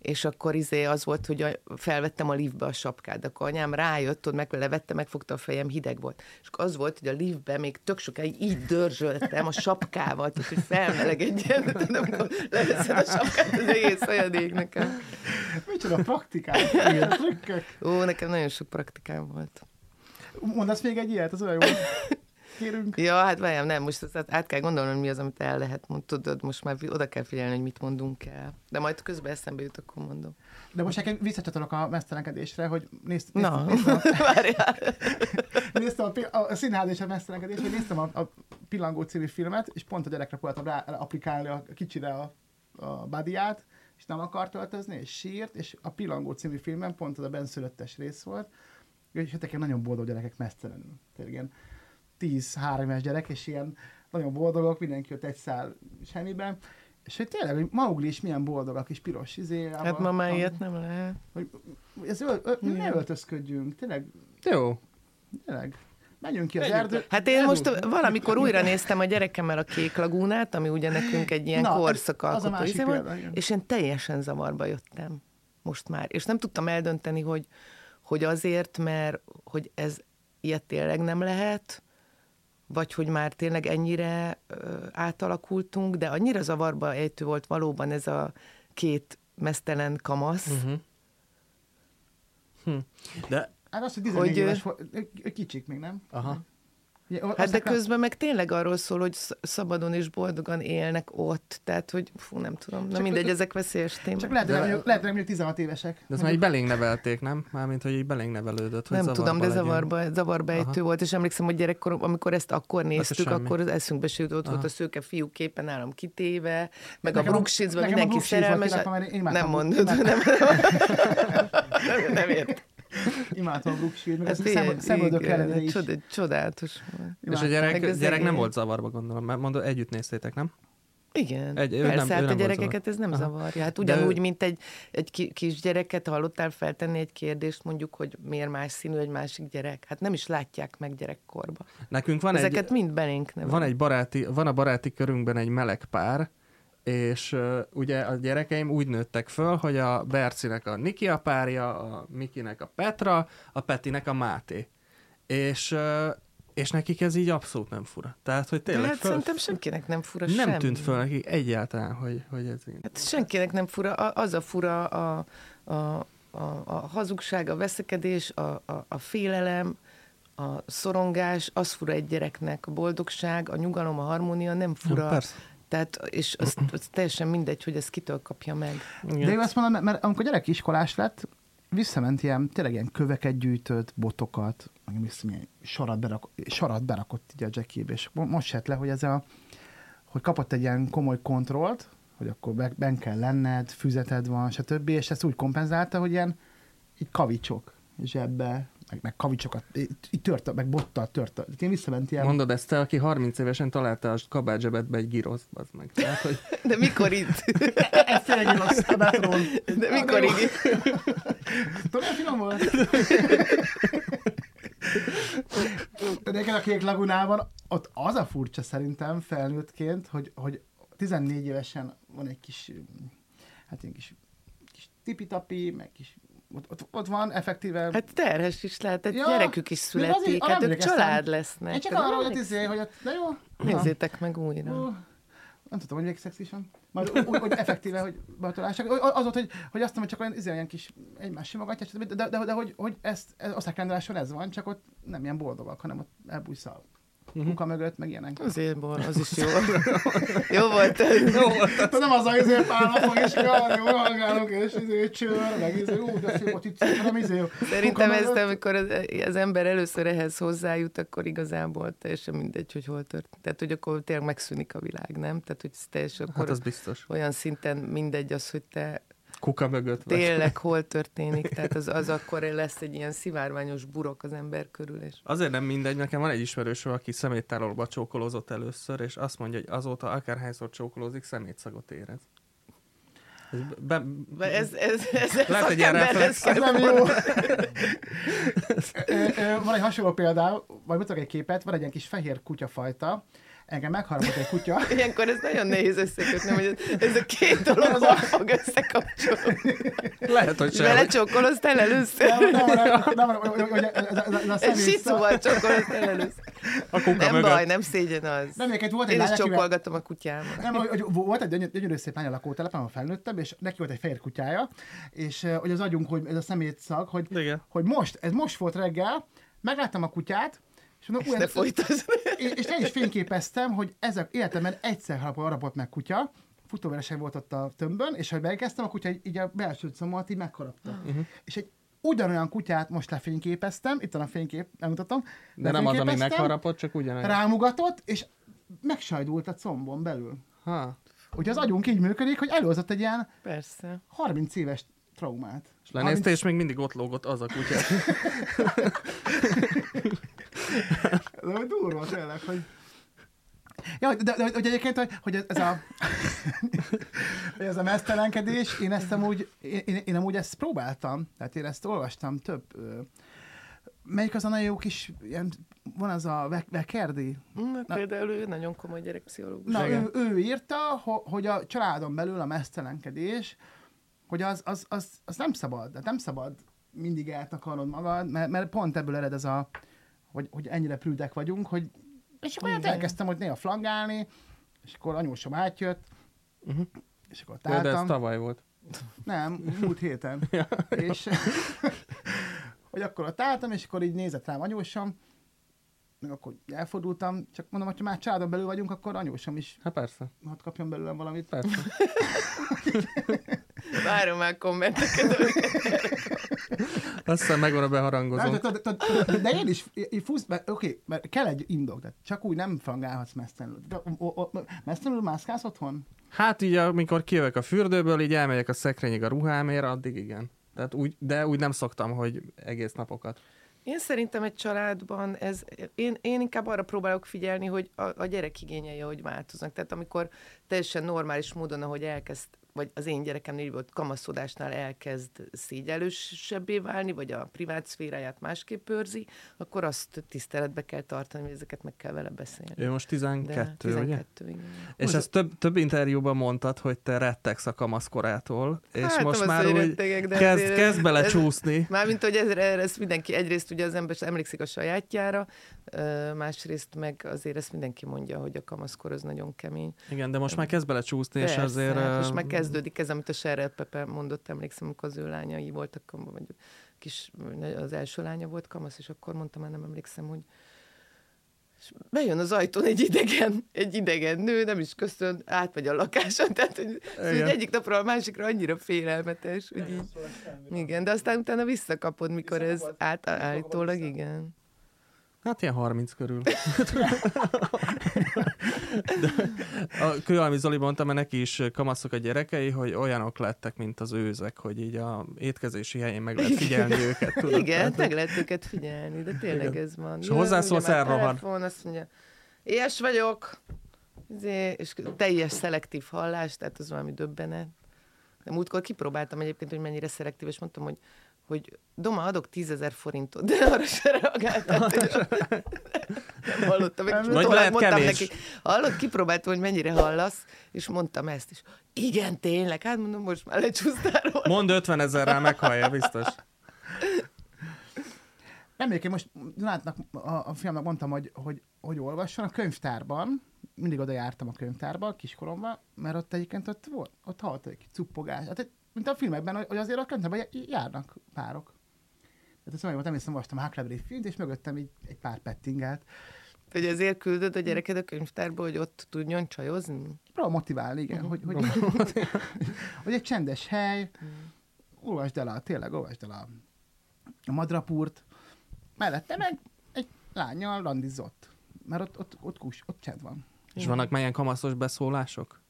És akkor izé az volt, hogy felvettem a liftbe a sapkát, de akkor anyám rájött, ott meg levette, megfogta a fejem, hideg volt. És akkor az volt, hogy a liftbe még tök sokáig így dörzsöltem a sapkával, tehát, hogy felmelegedjen, tudod, amikor leveszed a sapkát, az egész ég nekem. Micsoda praktikák, ilyen trükkök. Ó, nekem nagyon sok praktikám volt. Mondasz még egy ilyet, az olyan jó kérünk. Ja, hát várjál, nem, most tehát át kell gondolnom, hogy mi az, amit el lehet mondani. Tudod, most már oda kell figyelni, hogy mit mondunk el. De majd közben eszembe jut, akkor mondom. De most nekem visszacsatolok a mesztelenkedésre, hogy néztem, néztem, Na. néztem, [LAUGHS] a, néztem a, a, a színház és a mesztelenkedés, néztem a, a Pillangó című filmet, és pont a gyerekre próbáltam rá applikálni a kicsire a, a badiát, és nem akart öltözni, és sírt, és a Pillangó című filmben pont az a benszülöttes rész volt, és hát nekem nagyon boldog gyerekek mesztelenül. Tehát. 10 három éves gyerek, és ilyen nagyon boldogok, mindenki ott egy szál semmiben. És hogy tényleg, hogy Maugli is milyen boldog a kis piros izéjában. Hát ma már ilyet nem lehet. Hogy ez öl, öl, ne Igen. öltözködjünk, tényleg. Jó. Tényleg. Menjünk ki az Menjünk. erdő. Hát én most valamikor [LAUGHS] újra néztem a gyerekemmel a Kék Lagúnát, ami ugye nekünk egy ilyen korszak korszakalkotó izé volt, és én teljesen zavarba jöttem most már. És nem tudtam eldönteni, hogy, hogy azért, mert hogy ez ilyet tényleg nem lehet, vagy hogy már tényleg ennyire ö, átalakultunk, de annyira zavarba ejtő volt valóban ez a két mesztelen kamasz, Uh-huh. Hm. De, Hát az, hogy 14 Hogy, éves kicsik még, nem? aha. Ugye, Hát de aztán- közben meg tényleg arról szól, hogy sz- szabadon és boldogan élnek ott, tehát hogy fú, nem tudom, na Csak- mindegy, ezek veszélyes témák. Csak lehet, hogy De- mondjuk- lehet, hogy mondjuk 16 évesek. De ezt már így belénk nevelték, nem? Mármint, hogy így belénk nevelődött, hogy Nem tudom, de zavarba, zavarba ejtő volt, és emlékszem, hogy gyerekkorom, amikor ezt akkor néztük, akkor az eszünkbe se jutott, ott Aha. volt a szőke fiú képen nálam kitéve, meg Nekem a Brooke Shieldsben nekem a mindenki Brooke Shields volt szerelmes. kirakva, mert én imádtam Nem a- mondod, imádtam- nem, nem, nem ért. Imádtam a Brooke Shield, meg Hát ezt a szem- szemöldök ellenére is. Csod, csodálatos. volt. És a Imádtam. gyerek, Meg az gyerek nem volt zavarba, gondolom, mert mondod, együtt néztétek, nem? Igen, Egy- Persze, nem- hát nem a volt gyerekeket ez nem Aha. zavarja. Hát ugyanúgy, ő- mint egy, egy ki- kisgyereket hallottál feltenni egy kérdést, mondjuk, hogy miért más színű egy másik gyerek. Hát nem is látják meg gyerekkorba. Nekünk van Ezeket egy, mind belénk nevel. van egy baráti, van a baráti körünkben egy meleg pár, és uh, ugye a gyerekeim úgy nőttek föl, hogy a Bercinek a Niki a párja, a Mikinek a Petra, a Petinek a Máté. És, uh, és nekik ez így abszolút nem fura. Tehát, hogy tényleg hát föl, szerintem senkinek nem fura nem semmi. tűnt föl nekik egyáltalán, hogy, hogy ez így. Hát senkinek nem fura, az a fura a, a, a, a hazugság, a veszekedés, a, a, a félelem, a szorongás, az fura egy gyereknek, a boldogság, a nyugalom, a harmónia nem fura. persze. Tehát, és az, az teljesen mindegy, hogy ezt kitől kapja meg. Igen. De én azt mondom, mert amikor gyerek iskolás lett, visszament ilyen, tényleg ilyen köveket gyűjtött, botokat, meg vissza ilyen sarat, berak, sarat berakott így a jackébe, és mo- most jött le, hogy ez a, hogy kapott egy ilyen komoly kontrollt, hogy akkor be- ben kell lenned, füzeted van, stb. És ezt úgy kompenzálta, hogy ilyen így kavicsok zsebbe, meg, meg kavicsokat, így tört, meg bottal tört. Én visszament ilyen... Mondod ezt te, aki 30 évesen találta a kabátzsebedbe egy giroszt, bazd meg. Tehát, hogy De mikor itt? Ez tényleg egy a. De mikor így? [LAUGHS] Tudod, finom volt? De neked a Kék Lagunában, ott az a furcsa szerintem felnőttként, hogy, hogy 14 évesen van egy kis, hát ilyen kis, kis tipitapi, meg kis, ott, ott, ott van effektíve... Hát terhes is lehet, egy Ja, gyerekük is azért- születik, arra hát ők család lesznek. Én csak Hát arra, hogy izé, hogy ott, de jó. Nézzétek meg újra. Ó, nem tudtam, hogy még szexis van. Majd úgy, hogy effektíve, hogy behatolások. Az volt, hogy, hogy azt mondom, hogy csak olyan, izé, olyan kis egymás simogatja, de, de, de, de hogy, hogy ezt, ez, osztályrendeláson ez van, csak ott nem ilyen boldogak, hanem ott elbújsz a kuka mögött, meg ilyenek. Azért bor, az is jó. [LAUGHS] jó volt. jó volt. De nem az a izé pálnafog, és jaj, jó hallgálok, és izé csőr, meg izé, ú, de szép ott itt, hanem izé. Szerintem kuka ezt, amikor az, az ember először ehhez hozzájut, akkor igazából teljesen mindegy, hogy hol történt. Tehát, hogy akkor tényleg megszűnik a világ, nem? Tehát, hogy teljesen akkor Hát az biztos. olyan szinten mindegy az, hogy te Kuka mögött vagy. tényleg [LAUGHS] hol történik. Tehát az, az akkor lesz egy ilyen szivárványos burok az ember körül. És Azért nem mindegy, nekem van egy ismerősöm, aki szeméttárolóba csókolózott először, és azt mondja, hogy azóta akárhányszor csókolózik, szemétszagot érez. Ez Be, ez, ez, ez, Lehet ez egy ilyen reflex. Ez nem jó. [LAUGHS] Van egy hasonló példa, vagy mutatok egy képet, van egy ilyen kis fehér kutyafajta, engem megharapott egy kutya, Ilyenkor ez nagyon nehéz összekötni, hogy ez, a két dolog hol fog összekapcsolni. lehet, hogy sem. Vele csókoloztál először? nem, nem, nem, nem, nem, hogy- ez a- a- a Egy sicóval csókoloztál először. A kuka Nem mögött. baj, nem szégyen az. Nem, egyébként volt egy Én is csókolgatom a kutyámat. Nem, hogy, volt egy gyönyör- gyönyörű szép lány a lakótelepen, ahol felnőttem, és neki volt egy fehér kutyája, és eh, hogy az agyunk, hogy ez a szemétszag, hogy, Igen. hogy most, ez most volt reggel, megláttam a kutyát, és mondom, ú, ne folytasd. és, és le is fényképeztem, hogy ezek életemben egyszer harapott, meg kutya, futóverseny volt ott a tömbön, és hogy megkezdtem, a kutya így, így a belső combot így megharapta. Uh-huh. És egy ugyanolyan kutyát most lefényképeztem, itt van a fénykép, nem mutatom. De nem az, ami megharapott, csak ugyanaz. Rámugatott, és megsajdult a combon belül. Ha. Hogy az agyunk így működik, hogy előhozott egy ilyen Persze. 30 éves traumát. És lenézte, és még mindig ott lógott az a kutya. [LAUGHS] De hogy durva tényleg, hogy... Ja, de, de, de hogy egyébként, hogy, hogy ez a, hogy ez a mesztelenkedés, én ezt amúgy, én, én, én amúgy ezt próbáltam, tehát én ezt olvastam több, ö, melyik az a nagyon jó kis, ilyen, van az a Ve- Vekerdi, Na, például ő nagyon komoly gyerekpszichológus. Na, ő, ő írta, ho- hogy a családon belül a mesztelenkedés, hogy az, az, az, az nem szabad, de nem szabad mindig eltakarnod magad, mert, mert pont ebből ered ez a, hogy, hogy ennyire prűdek vagyunk, hogy és akkor Igen. elkezdtem, hogy néha flangálni, és akkor anyósom átjött, Uh-huh. és akkor De ez táltam. tavaly volt. Nem, múlt héten. [LAUGHS] és [LAUGHS] hogy akkor ott álltam, és akkor így nézett rám anyósom, meg akkor elfordultam, csak mondom, hogy ha már családon belül vagyunk, akkor anyósom is Hát persze, hadd kapjon belőlem valamit. persze. [LAUGHS] Várom már kommenteket. Azt hiszem megvan a Nem, de, én is így fusz, mert oké, mert kell egy indok, de csak úgy nem frangálhatsz mesztelenül. Mesztelenül mászkálsz otthon? Hát így, amikor kijövök a fürdőből, így elmegyek a szekrényig a ruhámért, addig igen. Tehát úgy, de úgy nem szoktam, hogy egész napokat. Én szerintem egy családban ez, én, én inkább arra próbálok figyelni, hogy a, a gyerek igényei, hogy változnak. Tehát amikor teljesen normális módon, ahogy elkezd vagy az én gyerekem így volt, kamaszodásnál elkezd szégyelősebbé válni, vagy a privát szféráját másképp őrzi, akkor azt tiszteletbe kell tartani, hogy ezeket meg kell vele beszélni. Ő most 12, De 12 ugye? Igen. És most ezt több, több interjúban mondtad, hogy te rettegsz a kamaszkorától, és hát, most már úgy rettegek, de kezd, kezd bele ez. Mármint, hogy ez, ez mindenki, egyrészt ugye az ember emlékszik a sajátjára, másrészt meg azért ezt mindenki mondja, hogy a kamaszkor az nagyon kemény. Igen, de most már kezd bele csúszni, Persze, és azért... Hát, és már kezdődik ez, amit a Serrel Pepe mondott, emlékszem, amikor az ő lányai voltak, vagy kis, az első lánya volt kamasz, és akkor mondtam, már nem emlékszem, hogy és bejön az ajtón egy idegen, egy idegen nő, nem is köszön, átmegy a lakáson, tehát hogy, hogy egyik napra a másikra annyira félelmetes, hogy így, igen, de aztán utána visszakapod, mikor ez átállítólag, igen. Hát ilyen 30 körül. De a Kőalmi Zoli mondta, mert neki is kamaszok a gyerekei, hogy olyanok lettek, mint az őzek, hogy így a étkezési helyén meg lehet figyelni őket. Tudod? Igen, Tehát, meg lehet őket figyelni, de tényleg Igen. ez van. És hozzászólsz elrohad. Telefon, azt mondja, ilyes vagyok, izé, és teljes szelektív hallás, tehát az valami döbbenet. De múltkor kipróbáltam egyébként, hogy mennyire szelektív, és mondtam, hogy hogy Doma, adok tízezer forintot, de arra se reagáltam. nem hallottam. Meg, Vagy lehet mondtam kevés. neki, hallott, kipróbáltam, hogy mennyire hallasz, és mondtam ezt is. Igen, tényleg, hát mondom, most már lecsúsztál róla. Mond 50 ezerrel meghallja, biztos. Emlékszem, most látnak, a, a fiamnak mondtam, hogy, hogy, hogy olvasson a könyvtárban, mindig oda jártam a könyvtárba, kiskoromban, mert ott egyébként ott volt, ott halt egy cuppogás. Hát mint a filmekben, hogy azért a könyvben járnak párok. Tehát ezt olyan emlékszem, olvastam a Huckleberry filmt, és mögöttem így egy pár pettingelt. Hogy azért küldöd a gyereked a könyvtárba, hogy ott tudjon csajozni? Próbál motiválni, igen. Uh-huh. Hogy, hogy, [LAUGHS] hogy egy csendes hely, uh-huh. olvasd el a, tényleg olvasd el a, a madrapurt, mellette meg egy lányjal randizott. Mert ott, ott, ott, kus, ott csend van. És vannak melyen kamaszos beszólások?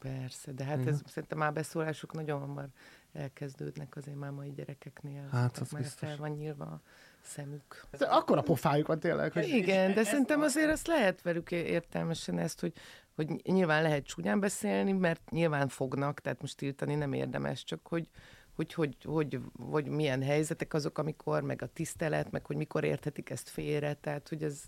Persze, de hát ez szerintem már beszólások nagyon hamar elkezdődnek azért már mai gyerekeknél. Hát, az már biztos. fel van nyílva a szemük. Ez akkor a pofájuk van tényleg. Hogy Igen, de szerintem azért azt lehet velük értelmesen ezt, hogy, hogy nyilván lehet csúnyán beszélni, mert nyilván fognak, tehát most tiltani nem érdemes, csak hogy, hogy, hogy, hogy, hogy milyen helyzetek azok, amikor, meg a tisztelet, meg hogy mikor érthetik ezt félre, tehát hogy ez,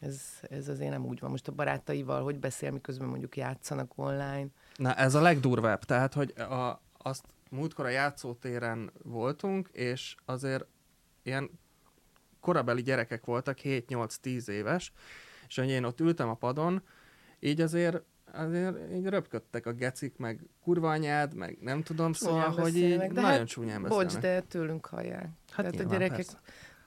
ez, ez azért nem úgy van. Most a barátaival, hogy beszél, miközben mondjuk játszanak online. Na, ez a legdurvább. Tehát, hogy a, azt múltkor a játszótéren voltunk, és azért ilyen korabeli gyerekek voltak, 7-8-10 éves, és hogy én ott ültem a padon, így azért azért így röpködtek a gecik, meg kurva anyád, meg nem tudom, szóval, hogy így de nagyon hát, csúnyán beszélnek. Bocs, de tőlünk hallják. Hát Tehát a gyerekek, persze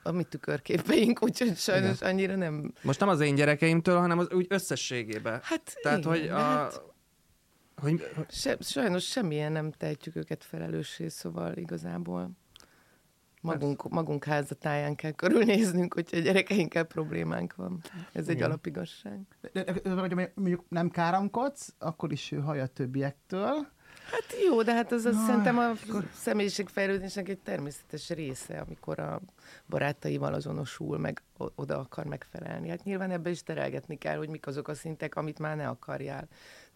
a mi tükörképeink, úgyhogy sajnos igen. annyira nem... Most nem az én gyerekeimtől, hanem az úgy összességében. Hát Tehát, igen, hogy a... Hát... Hogy... Se, sajnos semmilyen nem tehetjük őket felelőssé, szóval igazából magunk, magunk házatáján kell körülnéznünk, hogyha a gyerekeinkkel problémánk van. Ez egy Igen. alapigasság. De, de, de, de, mondjuk nem káromkodsz, akkor is hallja a többiektől, Hát jó, de hát az, az szerintem a személyiségfejlődésnek egy természetes része, amikor a barátaival azonosul, meg oda akar megfelelni. Hát nyilván ebbe is terelgetni kell, hogy mik azok a szintek, amit már ne akarjál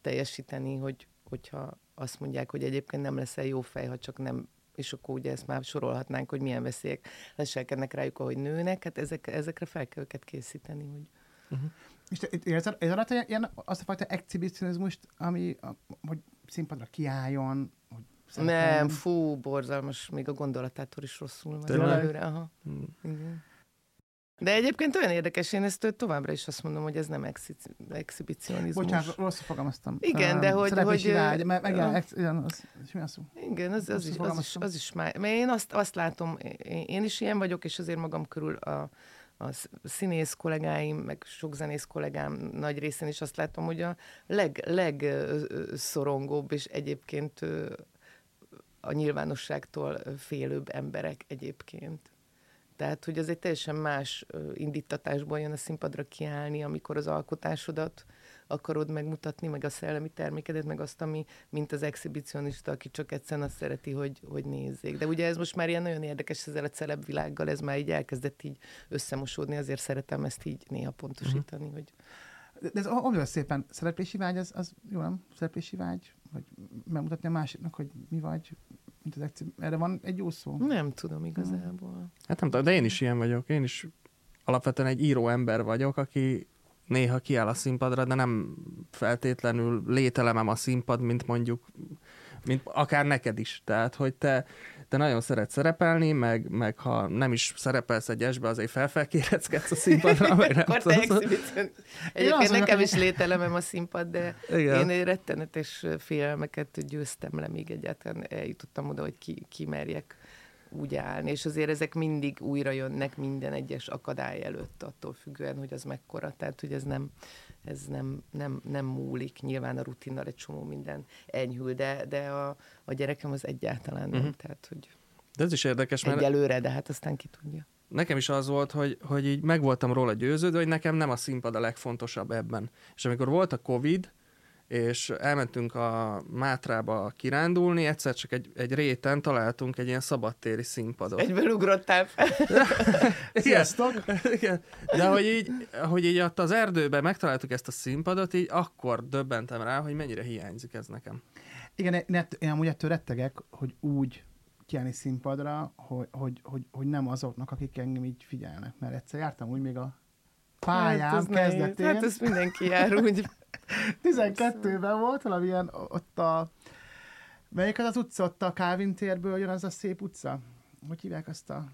teljesíteni, hogy, hogyha azt mondják, hogy egyébként nem leszel jó fej, ha csak nem és akkor ugye ezt már sorolhatnánk, hogy milyen veszélyek leselkednek rájuk, ahogy nőnek, hát ezek, ezekre fel kell őket készíteni. Hogy... Uh-huh. És te érzed, érzed ilyen, azt a fajta exhibicionizmust, ami, hogy színpadra kiálljon, hogy. Nem, fú, borzalmas, még a gondolatától is rosszul van előre. Aha. Hmm. Igen. De egyébként olyan érdekes, én ezt továbbra is azt mondom, hogy ez nem exhi- exhibicionizmus. Bocsánat, rosszul fogalmaztam. Igen, de hogy... hogy vágy, meg, meg uh, igen, az, az, szó? Igen, az, az, is, az, is, az is már... Mert én azt, azt látom, én, én is ilyen vagyok, és azért magam körül a, a színész kollégáim, meg sok zenész kollégám nagy részén is azt látom, hogy a leg, legszorongóbb és egyébként a nyilvánosságtól félőbb emberek egyébként. Tehát, hogy az egy teljesen más indítatásból jön a színpadra kiállni, amikor az alkotásodat akarod megmutatni, meg a szellemi termékedet, meg azt, ami, mint az exhibicionista, aki csak egyszerűen azt szereti, hogy, hogy nézzék. De ugye ez most már ilyen nagyon érdekes ezzel a celeb világgal, ez már így elkezdett így összemosódni, azért szeretem ezt így néha pontosítani, uh-huh. hogy de ez olyan szépen, szereplési vágy, az, az jó nem? Szereplési vágy? Vagy megmutatni a másiknak, hogy mi vagy? Mint az exib... Erre van egy jó szó? Nem tudom igazából. Hát nem tudom, de én is ilyen vagyok. Én is alapvetően egy író ember vagyok, aki néha kiáll a színpadra, de nem feltétlenül lételemem a színpad, mint mondjuk, mint akár neked is. Tehát, hogy te te nagyon szeret szerepelni, meg, meg ha nem is szerepelsz egy esbe, azért felfelkéreckedsz a színpadra. Meg Akkor te Egyébként nekem is lételemem a színpad, de Igen. én rettenetes félelmeket győztem le, még egyáltalán eljutottam oda, hogy ki, kimerjek úgy állni, és azért ezek mindig újra jönnek minden egyes akadály előtt, attól függően, hogy az mekkora, tehát hogy ez nem, ez nem, nem, nem múlik, nyilván a rutinnal egy csomó minden enyhül, de, de a, a gyerekem az egyáltalán nem, uh-huh. tehát hogy de ez is érdekes, mert... Egyelőre, de hát aztán ki tudja. Nekem is az volt, hogy, hogy így meg voltam róla győződve, hogy nekem nem a színpad a legfontosabb ebben. És amikor volt a Covid, és elmentünk a Mátrába kirándulni, egyszer csak egy, egy réten találtunk egy ilyen szabadtéri színpadot. Egyből ugrottál fel. [LAUGHS] Sziasztok! Igen. De hogy így, hogy így ott az erdőben megtaláltuk ezt a színpadot, így akkor döbbentem rá, hogy mennyire hiányzik ez nekem. Igen, én, én amúgy ettől rettegek, hogy úgy kiállni színpadra, hogy, hogy, hogy, hogy nem azoknak, akik engem így figyelnek. Mert egyszer jártam úgy még a pályám hát kezdetén. Hát ez mindenki jár úgy. [LAUGHS] 12-ben volt valamilyen ott a... Melyik az az utca ott a Kávin térből jön az a szép utca? Hogy hívják azt a...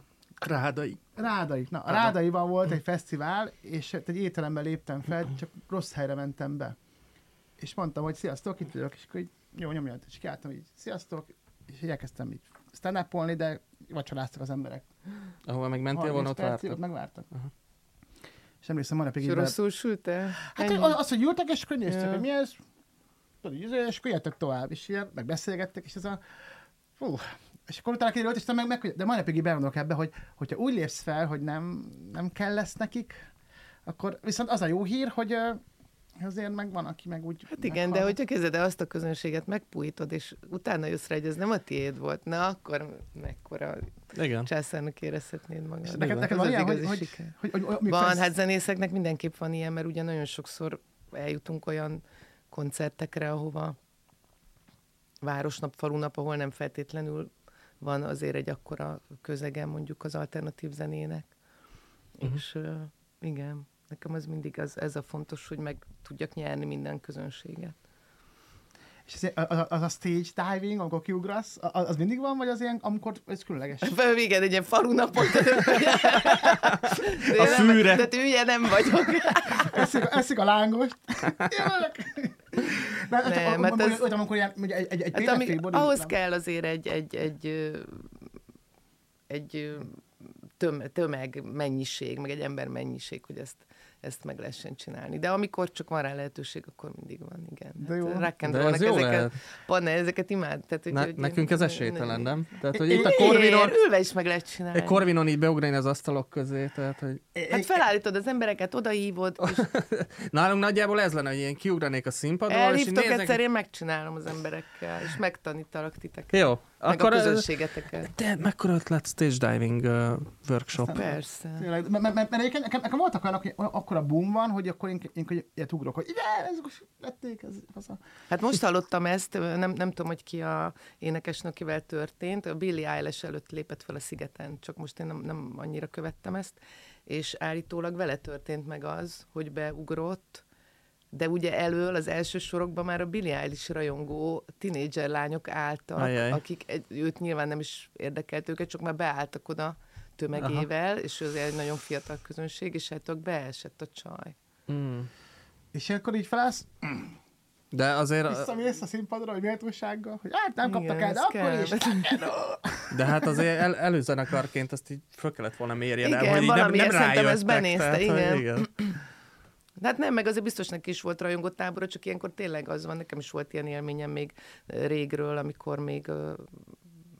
Rádai. Rádai. Na, a Rádaiban volt egy fesztivál, és egy étterembe léptem fel, csak rossz helyre mentem be. És mondtam, hogy sziasztok, itt vagyok, és akkor így, jó, nyomjad, és kiálltam így, sziasztok, és így elkezdtem így stand de vacsoráztak az emberek. Ahova meg mentél volna, ott vártak? megvártak. Uh-huh. És emlékszem, már napig így... rosszul sülte? Hát az, az, hogy ültek, és akkor néztek, ja. hogy mi ez, tudod, és akkor jöttek tovább, és ilyen, meg beszélgettek, és ez a... Fú, és akkor utána kiderült, és meg, meg, de mai napig bevonulok ebbe, hogy hogyha úgy lépsz fel, hogy nem, nem kell lesz nekik, akkor viszont az a jó hír, hogy azért meg van, aki meg úgy... Hát igen, meghal. de hogyha kezded el azt a közönséget megpújítod, és utána jössz rá, hogy ez nem a tiéd volt, na akkor mekkora igen. császárnak érezhetnéd magad. És neked, neked van ilyen, hogy, hogy, hogy, hogy, hogy, Van, hát zenészeknek mindenképp van ilyen, mert ugye nagyon sokszor eljutunk olyan koncertekre, ahova városnap, falunap, ahol nem feltétlenül van azért egy akkora közegen mondjuk az alternatív zenének. Uh-huh. És uh, igen. Nekem az mindig az, ez a fontos, hogy meg tudjak nyerni minden közönséget. És az, az, az a stage diving, amikor kiugrasz, az, az mindig van, vagy az ilyen, amikor ez különleges? Igen, egy ilyen falunapot. [LAUGHS] a fűre. De hülye nem vagyok. eszik, eszik a lángost. Nem, nem, hát ez... Olyan, amikor ilyen, egy, egy, egy hát ami, ahhoz nem. kell azért egy, egy, egy, egy, egy töm, tömeg mennyiség, meg egy ember mennyiség, hogy ezt ezt meg lehessen csinálni. De amikor csak van rá lehetőség, akkor mindig van, igen. De jó. Hát, De ez jó ezeket, Panne, ezeket imád. Tehát, hogy, ne, hogy nekünk ez esélytelen, nem? Tehát, hogy itt a Corvinon... Ülve is meg lehet csinálni. Egy Corvinon így beugrani az asztalok közé, tehát, hogy... Hát felállítod az embereket, odahívod. És... [LAUGHS] Nálunk nagyjából ez lenne, hogy ilyen kiugranék a színpadról, Elhívtok és néznek... egyszer, én megcsinálom az emberekkel, és megtanítalak titeket. Jó. Meg akkor a közönségeteket. De mekkora ötlet stage diving uh, workshop. Persze. Tényleg, mert, mert, mert nekem, nekem voltak olyanok, hogy akkor a boom van, hogy akkor én, én, én ilyet ugrok, hogy ide, ez most lették, ez az a... Hát most hallottam ezt, nem, nem tudom, hogy ki a énekesnő, akivel történt, a Billy Eilish előtt lépett fel a szigeten, csak most én nem, nem annyira követtem ezt, és állítólag vele történt meg az, hogy beugrott, de ugye elől az első sorokban már a Billy Eilish rajongó tinédzser lányok álltak, Ajaj. akik egy, őt nyilván nem is érdekelt őket, csak már beálltak oda tömegével, Aha. és az egy nagyon fiatal közönség, és hát beesett a csaj. Mm. És akkor így felállsz, de azért... Visszamész a színpadra, hogy méltósággal, hogy hát nem kaptak Igen, el, de akkor kell. is. De hát azért el, előzenekarként azt így föl kellett volna mérjen igen, el, hogy így nem, nem szerintem ezt benézte, tehát, igen. igen. De hát nem, meg azért biztos neki is volt rajongott tábora, csak ilyenkor tényleg az van, nekem is volt ilyen élményem még régről, amikor még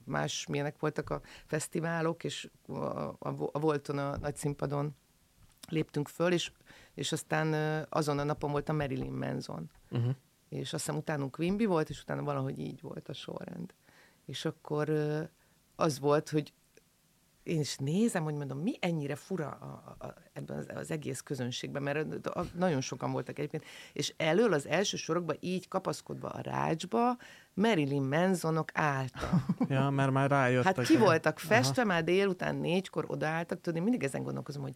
más milyenek voltak a fesztiválok, és a, a, a Volton a nagy színpadon léptünk föl, és, és aztán azon a napon volt a Marilyn Manson. Uh-huh. És azt hiszem utánunk Quimby volt, és utána valahogy így volt a sorrend. És akkor az volt, hogy én is nézem, hogy mondom, mi ennyire fura a, a, ebben az, az egész közönségben, mert a, nagyon sokan voltak egyébként, és elől az első sorokban így kapaszkodva a rácsba Marilyn Mansonok álltak. [LAUGHS] Ja, mert már rájött. Hát ki voltak festve, már délután négykor odaálltak, tudod, én mindig ezen gondolkozom, hogy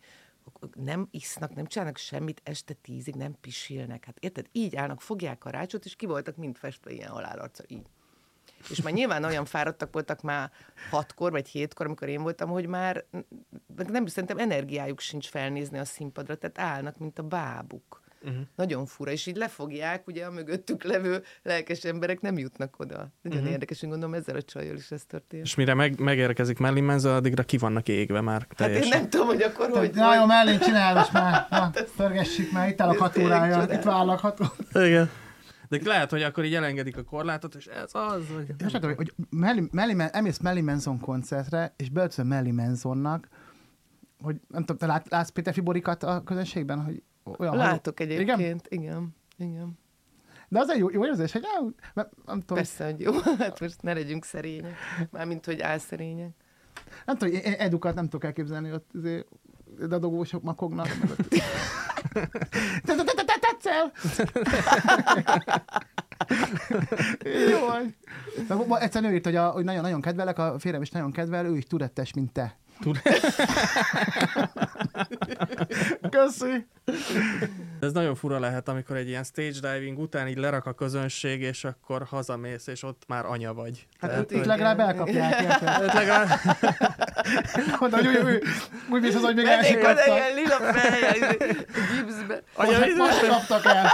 nem isznak, nem csinálnak semmit, este tízig nem pisilnek. Hát érted? Így állnak, fogják a rácsot, és ki voltak mind festve ilyen halálarca, így. És már nyilván olyan fáradtak voltak már hatkor vagy hétkor, amikor én voltam, hogy már nem szerintem energiájuk sincs felnézni a színpadra, tehát állnak, mint a bábuk. Uh-huh. Nagyon fura, és így lefogják, ugye a mögöttük levő lelkes emberek nem jutnak oda. Nagyon uh-huh. érdekes, én gondolom ezzel a csajjal is ez történt. És mire meg, megérkezik Marilyn Manson, addigra ki vannak égve már Hát én teljesen. nem tudom, hogy akkor hogy... [LAUGHS] Na jó, csinálj most már. Na, pörgessük már, itt áll a tényleg itt vállak. Igen. De lehet, hogy akkor így elengedik a korlátot, és ez az, vagy... És azt hogy Melly, Melly, emész Melly Manson koncertre, és beöltözöl Melly Mansonnak, hogy nem tudom, te lát, látsz Péter Fiborikat a közönségben, hogy olyan Látok Igen? egyébként, igen. igen. igen. De az egy jó, jó érzés, hogy já, nem, nem tudom, Persze, hogy jó. [LAUGHS] Hát most ne legyünk szerények. Mármint, hogy álszerények. nem tudom, én edukat nem tudok elképzelni, ott azért dadogósok makognak. [LAUGHS] Tetszel? [LAUGHS] Jó vagy. De ma- Egyszer ő írt, hogy, a, hogy nagyon, nagyon kedvelek, a férjem is nagyon kedvel, ő is tudettes, mint te. Köszi. Ez nagyon fura lehet, amikor egy ilyen stage diving után így lerak a közönség, és akkor hazamész, és ott már anya vagy. Hát Tehát, itt, itt legalább elkapják, [LAUGHS] érted? ott legalább... [LAUGHS] Mondta, hogy úgy, úgy, úgy az, hogy még Mennék oda ilyen lila fejjel, [LAUGHS] gipszbe. Anya, Most, most kaptak el.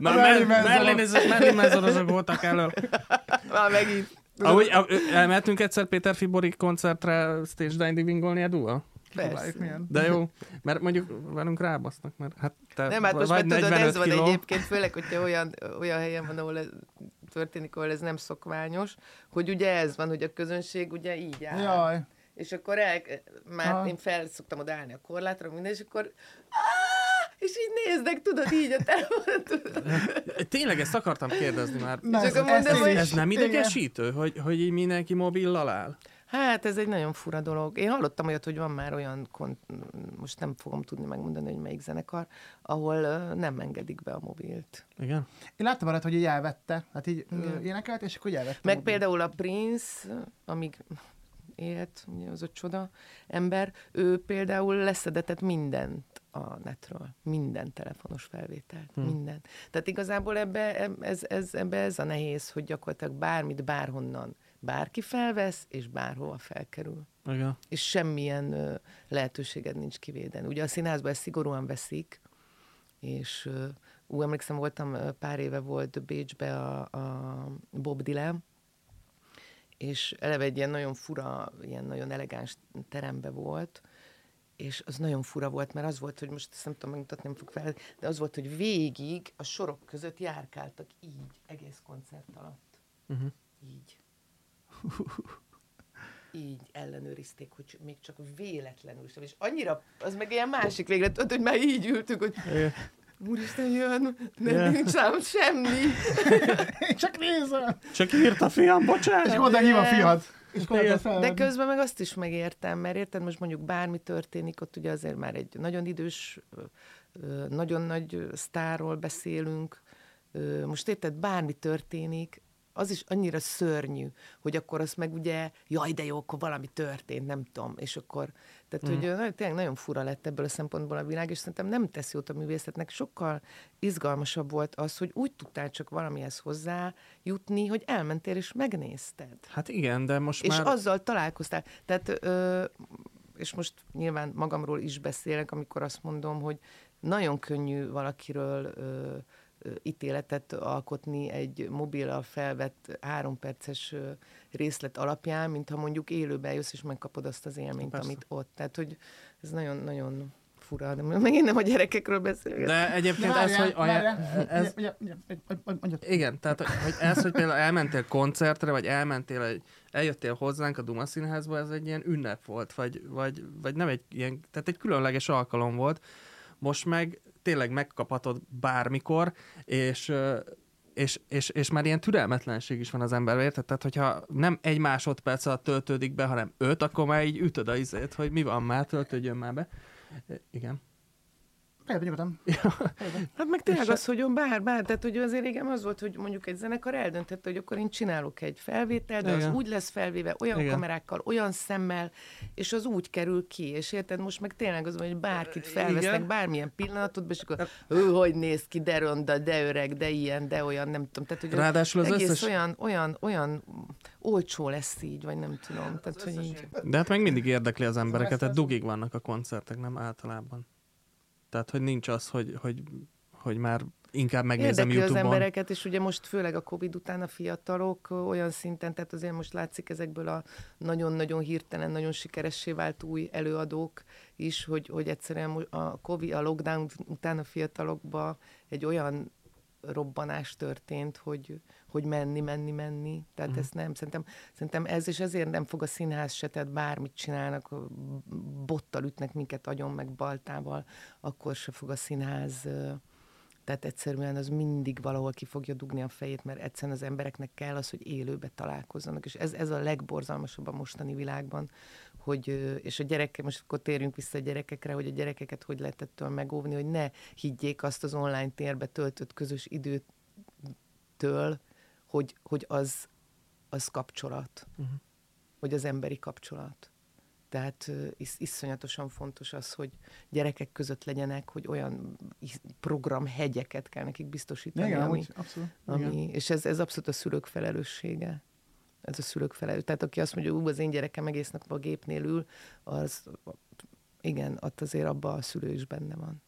Már. Marilyn Mansonosok voltak elől. Már megint. Ahogy a- elmehetünk egyszer Péter Fibori koncertre stage divingolni a dual? Persze. Milyen. De jó, mert mondjuk velünk rábasznak, mert hát te Nem, hát most vagy már tudod, 45 ez van kiló. egyébként, főleg, hogyha olyan, olyan helyen van, ahol ez történik, ahol ez nem szokványos, hogy ugye ez van, hogy a közönség ugye így áll. Jaj. És akkor el, már Ah. én fel szoktam odaállni a korlátra, minden, és akkor "Áh!" és így néznek, tudod, így a telefonot. [LAUGHS] Tényleg ezt akartam kérdezni már. Na, Csak mondom, én hogy-. Ez nem idegesítő, hogy, hogy így mindenki mobillal áll? Hát ez egy nagyon fura dolog. Én hallottam olyat, hogy van már olyan, kon- most nem fogom tudni megmondani, hogy melyik zenekar, ahol nem engedik be a mobilt. Igen? Én láttam arra, hogy így elvette. Hát így Igen. énekelt, és akkor elvette. Meg a például a Prince, amíg élt, ugye az a csoda ember, ő például leszedetett mindent a netről, minden telefonos felvételt, hmm. minden. Tehát igazából ebbe ez, ez, ebbe ez a nehéz, hogy gyakorlatilag bármit, bárhonnan bárki felvesz, és bárhova felkerül. Igen. És semmilyen ö, lehetőséged nincs kivédeni. Ugye a színházban ezt szigorúan veszik, és ö, ú, emlékszem, voltam ö, pár éve volt Bécsbe a, a Bob Dylan, és eleve egy ilyen nagyon fura, ilyen nagyon elegáns terembe volt, és az nagyon fura volt, mert az volt, hogy most ezt nem tudom megmutatni, nem fog fel, de az volt, hogy végig a sorok között járkáltak így, egész koncert alatt. Uh-huh. Így. Így ellenőrizték, hogy még csak véletlenül sem. És annyira, az meg ilyen másik végre, tudod, hogy már így ültünk, hogy úristen jön, nem Ja. nincs ám semmi. Én [LAUGHS] csak nézem. Csak írt a fiam, És bocsánat. oda hív a fiad. És oda. De közben meg azt is megértem, mert érted, most mondjuk bármi történik, ott ugye azért már egy nagyon idős, nagyon nagy sztárról beszélünk, most érted, bármi történik, az is annyira szörnyű, hogy akkor azt meg ugye, jaj, de jó, akkor valami történt, nem tudom, és akkor, tehát, mm. hogy nagyon- tényleg nagyon fura lett ebből a szempontból a világ, és szerintem nem tesz jót a művészetnek, sokkal izgalmasabb volt az, hogy úgy tudtál csak valamihez hozzá jutni, hogy elmentél és megnézted Hát igen, de most és már... azzal találkoztál. Tehát, ö, és most nyilván magamról is beszélek, amikor azt mondom, hogy nagyon könnyű valakiről ö, ítéletet alkotni egy mobillal felvett három perces részlet alapján, mint ha mondjuk élőben jössz és megkapod azt az élményt, Persze. amit ott. Tehát, hogy ez nagyon-nagyon fura, de megint nem a gyerekekről beszélünk. De egyébként ez, hogy... Ez, igen, tehát hogy ez, hogy például elmentél koncertre, vagy elmentél egy, eljöttél hozzánk a Duma Színházba, ez egy ilyen ünnep volt, vagy, vagy, vagy nem egy ilyen, tehát egy különleges alkalom volt. Most meg tényleg megkaphatod bármikor, és és, és, és már ilyen türelmetlenség is van az ember, érted? Tehát, hogyha nem egy másodperc alatt töltődik be, hanem öt, akkor már így ütöd a izét, hogy mi van már, töltődjön már be. Igen. Fejben nyugodtan. hát meg tényleg az, hogy bár, bár, tehát hogy azért régen az volt, hogy mondjuk egy zenekar eldöntette, hogy akkor én csinálok egy felvételt, de Igen. az úgy lesz felvéve, olyan Igen. kamerákkal, olyan szemmel, és az úgy kerül ki, és érted, most meg tényleg az van, hogy bárkit felvesznek, Igen. bármilyen pillanatot, és akkor ő hogy néz ki, de ronda, de öreg, de ilyen, de olyan, nem tudom. Tehát, hogy Ráadásul az egész összes... olyan, olyan, olyan olcsó lesz így, vagy nem tudom. Tehát, hogy így... De hát meg mindig érdekli az embereket, tehát dugig vannak a koncertek, nem általában. Tehát, hogy nincs az, hogy, hogy, hogy már inkább megnézem Érdekli YouTube-on. az embereket, és ugye most főleg a Covid után a fiatalok olyan szinten, tehát azért most látszik ezekből a nagyon-nagyon hirtelen, nagyon sikeressé vált új előadók is, hogy, hogy egyszerűen a Covid, a lockdown után a fiatalokba egy olyan robbanás történt, hogy, hogy menni, menni, menni. Tehát uh-huh. ezt nem, szerintem, szerintem ez és ezért nem fog a színház se, tehát bármit csinálnak, bottal ütnek minket agyon, meg baltával, akkor se fog a színház tehát egyszerűen az mindig valahol ki fogja dugni a fejét, mert egyszerűen az embereknek kell az, hogy élőbe találkozzanak. És ez, ez a legborzalmasabb a mostani világban, hogy, és a gyerekek, most akkor térjünk vissza a gyerekekre, hogy a gyerekeket hogy lehet ettől megóvni, hogy ne higgyék azt az online térbe töltött közös időtől, hogy, hogy az, az kapcsolat, uh-huh. hogy az emberi kapcsolat. Tehát is, iszonyatosan fontos az, hogy gyerekek között legyenek, hogy olyan programhegyeket kell nekik biztosítani, igen, ami, abszolút, ami, igen. és ez, ez abszolút a szülők felelőssége. Ez a szülők felelőssége. Tehát aki azt mondja, hogy az én gyerekem egész nap a gépnél ül, az igen, ott azért abban a szülő is benne van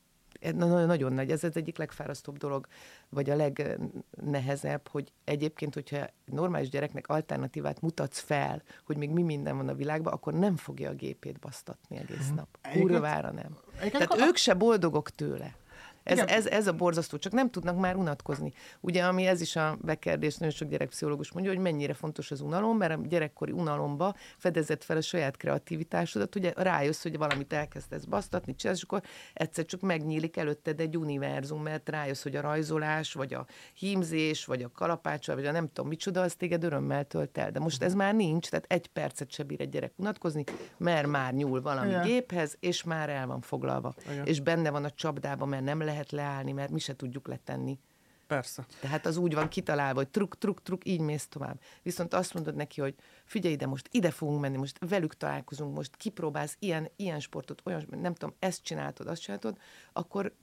nagyon nagy, ez az egyik legfárasztóbb dolog, vagy a legnehezebb, hogy egyébként, hogyha normális gyereknek alternatívát mutatsz fel, hogy még mi minden van a világban, akkor nem fogja a gépét basztatni egész mhm. nap. Kurvára nem. Tehát ők se boldogok tőle. Ez, ez, ez a borzasztó, csak nem tudnak már unatkozni. Ugye, ami ez is a bekérdés, nagyon sok gyerekpszichológus mondja, hogy mennyire fontos az unalom, mert a gyerekkori unalomba fedezett fel a saját kreativitásodat, ugye rájössz, hogy valamit elkezdesz basztatni, csinálsz, és akkor egyszer csak megnyílik előtted egy univerzum, mert rájössz, hogy a rajzolás, vagy a hímzés, vagy a kalapács, vagy a nem tudom micsoda, az téged örömmel tölt el. De most ez már nincs, tehát egy percet se bír egy gyerek unatkozni, mert már nyúl valami Igen. géphez, és már el van foglalva. Igen. És benne van a csapdába, mert nem lehet lehet leállni, mert mi se tudjuk letenni. Persze. Tehát az úgy van kitalálva, hogy truk, truk, truk, így mész tovább. Viszont azt mondod neki, hogy figyelj ide, most ide fogunk menni, most velük találkozunk, most kipróbálsz ilyen, ilyen sportot, olyan, nem tudom, ezt csináltod, azt csináltod, akkor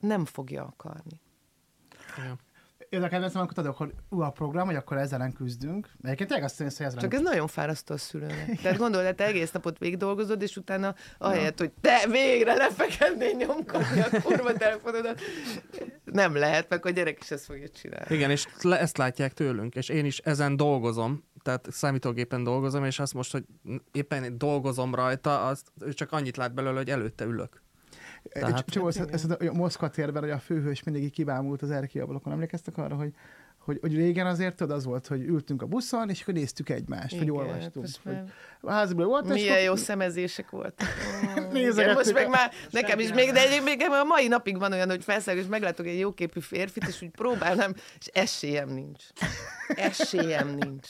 nem fogja akarni. Ja érdekelne, amikor tudod, hogy ú, a program, hogy akkor ezzel ellen küzdünk. Egyébként tényleg azt mondja, hogy ezzel Csak ez nagyon fárasztó a szülőnek. Tehát gondolod, hogy te egész napot végig dolgozod, és utána ahelyett, hogy te végre lefekendnél nyomkodni a kurva telefonodat, nem lehet, meg a gyerek is ezt fogja csinálni. Igen, és le, ezt látják tőlünk, és én is ezen dolgozom, tehát számítógépen dolgozom, és azt most, hogy éppen dolgozom rajta, azt, ő csak annyit lát belőle, hogy előtte ülök. Tehát, Csomó, ez, ez, a Moszkva térben, hogy a főhős mindig kibámult az erkélyabblakon. Emlékeztek arra, hogy hogy, hogy régen azért tudod, az volt, hogy ültünk a buszon, és akkor néztük egymást, Igen, vagy olvastunk. Hogy házból volt, Milyen jó szemezések voltak. [LAUGHS] Igen, most meg már nekem is, még, de még a mai napig van olyan, hogy felszállok, és meglátok egy jóképű férfit, és úgy próbálnám, és esélyem nincs. Esélyem nincs.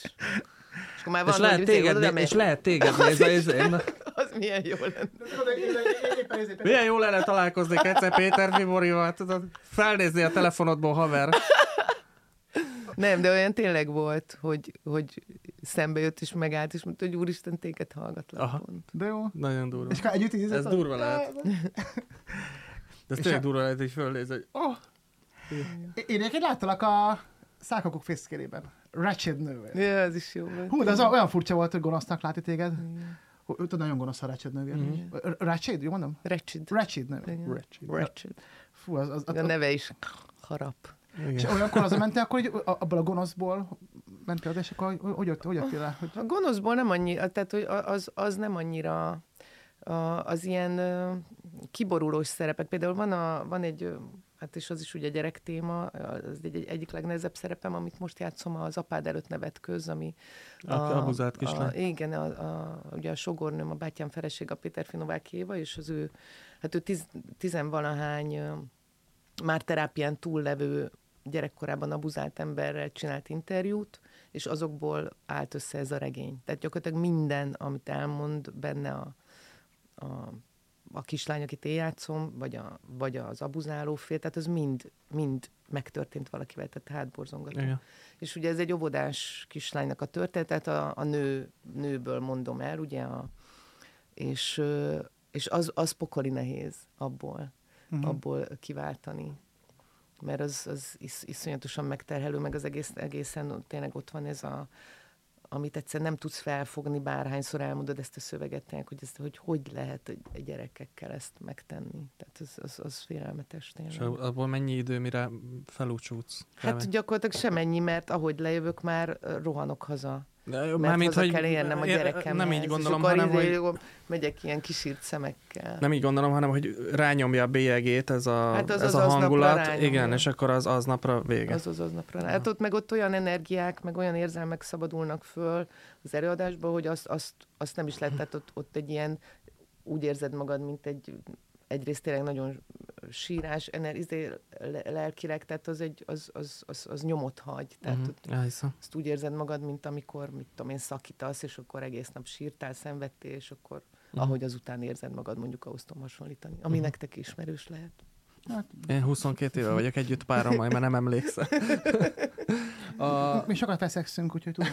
És, akkor már van, és, lehet téged, oda, és lehet téged nézni. Az, az milyen jó lenne. milyen jó lenne találkozni egyszer Péter Fiborival, tudod, felnézni a telefonodból, haver. Nem, de olyan tényleg volt, hogy, hogy szembe jött és megállt, és mondta, hogy úristen, téged hallgatlak Aha. pont. De jó. Nagyon durva. És együtt Ez durva lehet. De ez tényleg durva lehet, hogy fölnéz, hogy oh. Én egyébként láttalak a szákokok fészkérében. Ratchet nővér. Ja, ez is jó volt. Hú, de az olyan furcsa volt, hogy gonosznak látni téged. Ő tudod, nagyon gonosz a Ratchet nővér. Mm. Ratchet, jó mondom? Ratchet. Ratchet nővér. Ratchet. Fú, az, az, az, a neve is harap. Igen. És olyankor az mentél, akkor hogy abból a gonoszból mentél, és akkor hogy, hogy, hogy jöttél? Hogy... A gonoszból nem annyira, tehát hogy az, az nem annyira az ilyen kiborulós szerepek. Például van, a, van egy, hát és az is ugye gyerek téma, az egy, egy, egyik legnehezebb szerepem, amit most játszom, az Apád előtt nevet köz, ami abuzált a, kislány. igen, a, a, ugye a sogornőm, a bátyám feleség, a Péter Finovák Éva, és az ő, hát ő tiz, tizenvalahány már terápián túllevő gyerekkorában abuzált emberrel csinált interjút, és azokból állt össze ez a regény. Tehát gyakorlatilag minden, amit elmond benne a, a, a kislány, akit én játszom, vagy, a, vagy az abuzáló fél, tehát az mind, mind megtörtént valakivel, tehát hátborzongató. Igen. És ugye ez egy óvodás kislánynak a történetet, a, a nő, nőből mondom el, ugye, a, és, és az, az pokoli nehéz abból, Mhm. abból kiváltani. Mert az, az is, iszonyatosan megterhelő, meg az egész, egészen tényleg ott van ez a, amit egyszer nem tudsz felfogni, bárhányszor elmondod ezt a szöveget, tényleg, hogy, ezt, hogy hogy lehet egy gyerekekkel ezt megtenni. Tehát az, az, az félelmetes tényleg. És abból mennyi idő, mire felúcsútsz? Hát gyakorlatilag semennyi, mert ahogy lejövök, már rohanok haza. De, Mert mármint, haza hogy kell érnem a gyerekemhez. Nem így gondolom, és hanem, izé, hogy megyek ilyen kisírt szemekkel. nem így gondolom, hanem, hogy rányomja a bélyegét ez a, Hát az ez az a hangulat. Igen, és akkor az aznapra vége. Az az aznapra. Hát ott meg ott olyan energiák, meg olyan érzelmek szabadulnak föl az előadásban, hogy azt, azt, azt nem is lehet, tehát ott, ott egy ilyen, úgy érzed magad, mint egy egyrészt tényleg nagyon sírás, ener, izé, le- lelkileg, tehát az, egy, az, az, az, az nyomot hagy. Tehát Mhm, ott elhiszem. úgy érzed magad, mint amikor, mit tudom én, szakítasz, és akkor egész nap sírtál, szenvedtél, és akkor Mhm. ahogy azután érzed magad, mondjuk ahhoz tudom hasonlítani, ami nektek ismerős lehet. Hát, Én 22 éve vagyok együtt párommal, mert nem emlékszem. [LAUGHS] A, mi sokat veszekszünk, úgyhogy tudom.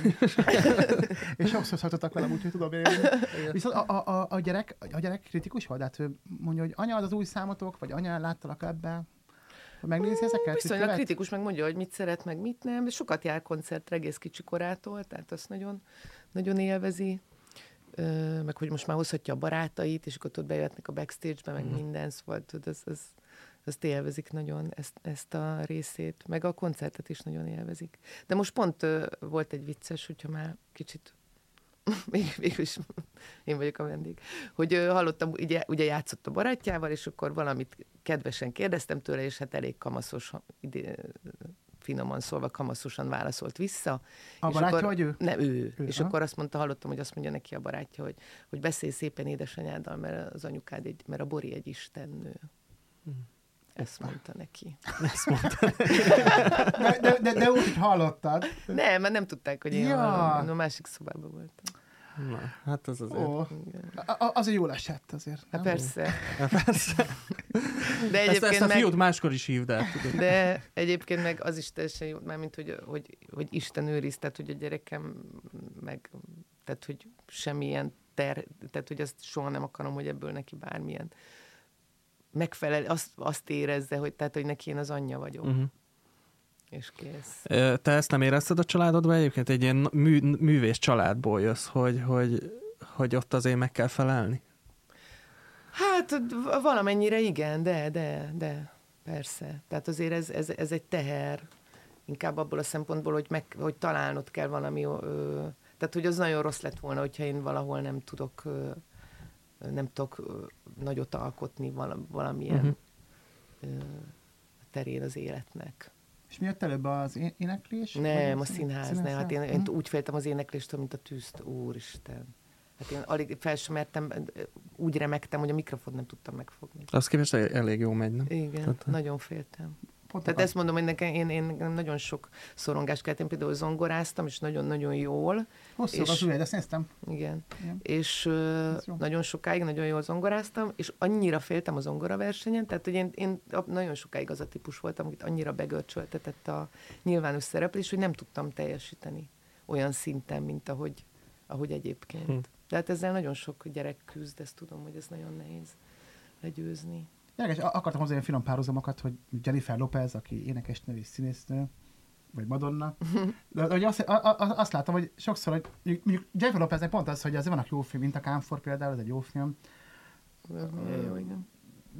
[LAUGHS] és sokszor szakítottak velem, úgyhogy tudom élni. Viszont a, a, a, gyerek, a gyerek kritikus volt, tehát ő mondja, hogy anya, az az új számotok, vagy anya, láttalak ebben? Megnézi ezeket? Viszonylag Követ? kritikus, meg mondja, hogy mit szeret, meg mit nem. Sokat jár koncertre egész kicsi korától, tehát azt nagyon, nagyon élvezi. Ö, meg hogy most már hozhatja a barátait, és akkor ott bejöhetnek a backstage-be, meg minden, szóval tudod, az, az, azt élvezik nagyon, ezt, ezt a részét, meg a koncertet is nagyon élvezik. De most pont ö, volt egy vicces, hogyha már kicsit [LAUGHS] még, végül is én vagyok a vendég, hogy ö, hallottam, ugye, ugye játszott a barátjával, és akkor valamit kedvesen kérdeztem tőle, és hát elég kamaszos, ide, finoman szólva kamaszosan válaszolt vissza. A és barátja akkor, vagy ő? Nem, ő. Ő, és aha. akkor azt mondta, hallottam, hogy azt mondja neki a barátja, hogy, hogy beszélj szépen édesanyáddal, mert az anyukád egy, mert a Bori egy istennő. Ezt mondta neki. [LAUGHS] ezt mondta. De, de, de, de úgy, hallottad. Nem, mert nem tudták, hogy én Ja. a, a másik szobában voltam. Na, hát ez azért. Ó, a- a- azért jól esett azért. Hát persze. Persze. De Ezt, egyébként ezt a meg... fiút máskor is hívd el, tudod. De egyébként meg az is teljesen jó, mármint, hogy, hogy, hogy Isten őriz, tehát hogy a gyerekem meg, tehát hogy semmilyen ter, tehát hogy azt soha nem akarom, hogy ebből neki bármilyen megfelel, azt, azt érezze, hogy, tehát, hogy neki én az anyja vagyok, uh-huh. És kész. Te ezt nem érezted a családodban egyébként? Egy ilyen mű, művész családból jössz, hogy, hogy, hogy ott azért meg kell felelni? Hát valamennyire igen, de, de, de, persze. Tehát azért ez, ez, ez egy teher, inkább abból a szempontból, hogy, meg, hogy találnod kell valami, ö, tehát hogy az nagyon rossz lett volna, hogyha én valahol nem tudok, ö, nem tudok nagyot alkotni vala, valamilyen uh-huh. terén az életnek. És mi jött előbb az éneklés? Nem, a színház, színház? nem. Hát én, én Mhm. úgy féltem az énekléstől, mint a tűzt. Úristen. Hát én alig fel sem mertem, úgy remektem, hogy a mikrofon nem tudtam megfogni. Azt képest el- elég jó megy, nem? Igen, Tehát- nagyon féltem. Pont Tehát ezt mondom, hogy nekem, én, én nagyon sok szorongás kellett. Én például zongoráztam, és nagyon-nagyon jól. Hosszú és- az ujjad, ezt néztem. Igen. Igen. És nagyon sokáig nagyon jól zongoráztam, és annyira féltem a zongora versenyen, tehát hogy én, én nagyon sokáig az a típus voltam, akit annyira begörcsöltetett a nyilvános szereplés, hogy nem tudtam teljesíteni olyan szinten, mint ahogy, ahogy egyébként. Hm. De hát ezzel nagyon sok gyerek küzd, ezt tudom, hogy ez nagyon nehéz legyőzni. Érdekes, akartam hozni olyan finom párhuzamokat, hogy Jennifer Lopez, aki énekesnő és színésznő, vagy Madonna. [LAUGHS] De, hogy azt, a, a, azt látom, hogy sokszor, hogy mondjuk Jennifer Lopeznek pont az, hogy azért vannak jó film, mint a Kámfor például, ez egy jó film, milyen jó, igen.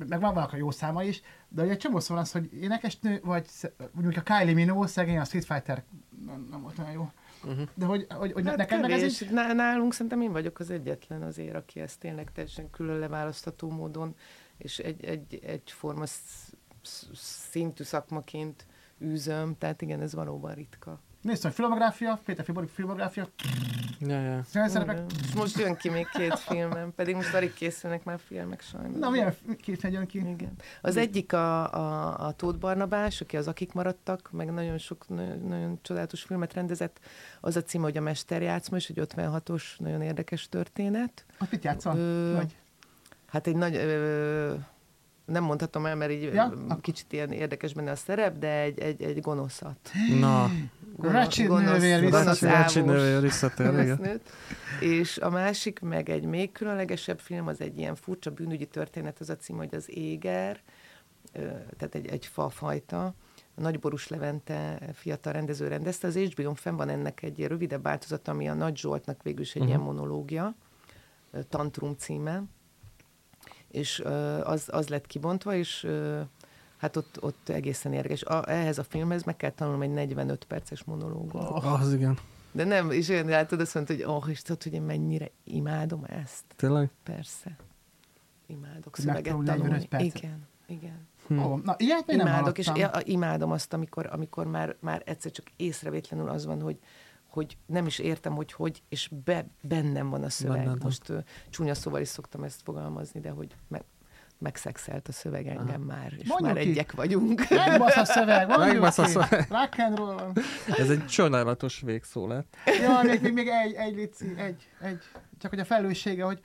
meg van vannak a jó száma is, de ugye egy csomó szó az, hogy énekesnő, vagy mondjuk a Kylie Minogue, szegény, a Street Fighter nem, nem volt olyan jó. Uh-huh. De hogy, hogy, hogy Hát neked meg ez kevés. is... Ná- Nálunk szerintem én vagyok az egyetlen azért, aki ezt tényleg teljesen külön leválasztható módon és egy, egy, egyforma sz- sz- szintű szakmaként űzöm, tehát igen, ez valóban ritka. Nézd, hogy filmográfia, Péter Fibori filmográfia. Ja, ja. Szerepek. És most jön ki még két filmem, pedig most alig készülnek már filmek sajnos. Na, milyen két jön ki? Igen. Az egyik a, a, a Tóth Barnabás, aki az Akik maradtak, meg nagyon sok, nagyon, nagyon csodálatos filmet rendezett. Az a címe, hogy a Mesterjátszma, és egy 56-os, nagyon érdekes történet. Ott mit játszol? Ö, Vagy? Hát egy nagy... Ö, nem mondhatom el, mert így Ja? kicsit ilyen érdekes benne a szerep, de egy, egy, egy gonoszat. Na, Ratchet nővér visszatér. És a másik, meg egy még különlegesebb film, az egy ilyen furcsa bűnügyi történet, az a cím, hogy az Éger, tehát egy, egy fafajta. A Nagyborús Levente fiatal rendező rendezte. Az HBO-n fenn van ennek egy rövidebb változata, ami a Nagy Zsoltnak végül is egy uh-huh. ilyen monológia, Tantrum címe, és az, az lett kibontva, és hát ott, ott egészen érdekes. A, ehhez a filmhez meg kell tanulnom egy 45 perces monológot. Oh. Az igen. De nem, és olyan látod azt mondta, hogy oh, és tudod, hogy én mennyire imádom ezt. Tényleg? Persze. Imádok szöveget megtanulni 45 tanulni. Igen, igen. Hm. Ó, na, ilyet még nem Imádok, és hallottam. ja, imádom azt, amikor, amikor már, már egyszer csak észrevétlenül az van, hogy, hogy nem is értem, hogy hogy, és be, bennem van a szöveg. Benned van. Most uh, csúnya szóval is szoktam ezt fogalmazni, de hogy me, megszexelt a szöveg engem már, és Mondjuk már ki. egyek vagyunk. Megbasz a szöveg, [LAUGHS] mondjuk Megbasz a szöveg. Rock and roll van. Ez egy csodálatos végszó lett. Ja, még, még, még egy, egy, lici, egy, egy. Csak hogy a felelőssége, hogy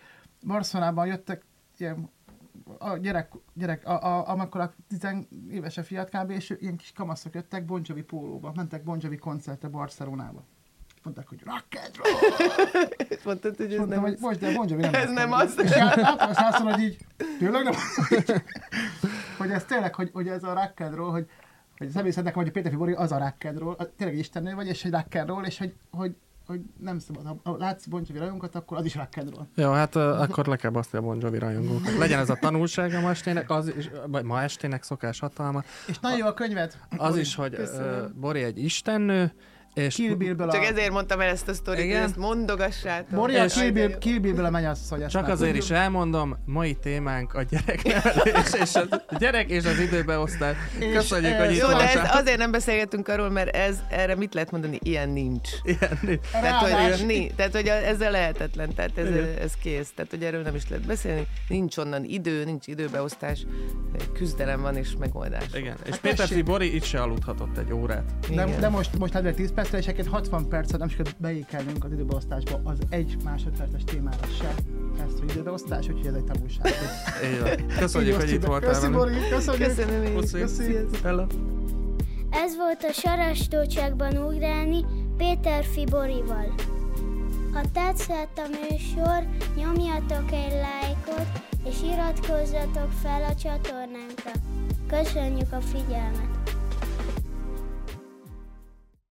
Barcelonában jöttek ilyen a gyerek, gyerek a, a, amikor a 10 éves a fiat kb. és ilyen kis kamaszok jöttek Bon Jovi pólóba, mentek Bon Jovi koncertre Barcelonába. Mondták, hogy rock and roll. És [LAUGHS] mondtad, hogy ez Mondtam, nem hogy most, de Jovi nem Ez nem az. És hát- láttam a srácon, hogy így, tényleg nem [LAUGHS] Hogy ez tényleg, hogy, hogy ez a rock and roll, hogy hogy személyszed nekem, hogy a Péter Fibori az a rock and roll, a- tényleg egy istennő vagy, és egy rock and roll, és hogy, hogy, hogy nem szabad. Ha, látsz Bon Jovi rajongókat, akkor az is rock and roll. Jó, hát uh, akkor le kell baszni a Bon Jovi rajongókat. Legyen ez a tanulsága ma estének, az is, vagy ma estének szokás hatalma. És nagyon jó a könyved. Az is, hogy uh, Bori egy istennő, és Kill Billből Csak a... ezért mondtam el ezt a sztorit, hogy Igen? ezt mondogassátok. Bori a És- Kill, Bill, Kill Billből a mennyasszony. csak azért is elmondom, mai témánk a gyereknevelés, és a gyerek és az időbeosztás. És Köszönjük, ez- hogy itt Jó, de ez, azért nem beszélgetünk arról, mert ez, erre mit lehet mondani? Ilyen nincs. Ilyen, Tehát, Ráadás- hogy, ni, tehát, hogy ezzel lehetetlen, tehát ez, ez kész. Tehát, hogy erről nem is lehet beszélni. Nincs onnan idő, nincs időbeosztás, küzdelem van és megoldás. Igen, és Hát Péter. Fibori itt se aludhatott egy órát. De, Igen. de most, most hát 10 percre, és egy 60 percet nem sikerült beékelnünk az időbeosztásba az egy másodperces témára se. Ezt, hogy időbeosztás, úgyhogy ez egy tanulság. Köszönjük, hogy itt voltál Köszi, velünk. Bori, köszönjük. Köszönöm én. Köszi. Ez volt a Sarastócsákban ugrálni Péter Fiborival. Ha tetszett a műsor, nyomjatok egy lájkot, és iratkozzatok fel a csatornánkra. Köszönjük a figyelmet!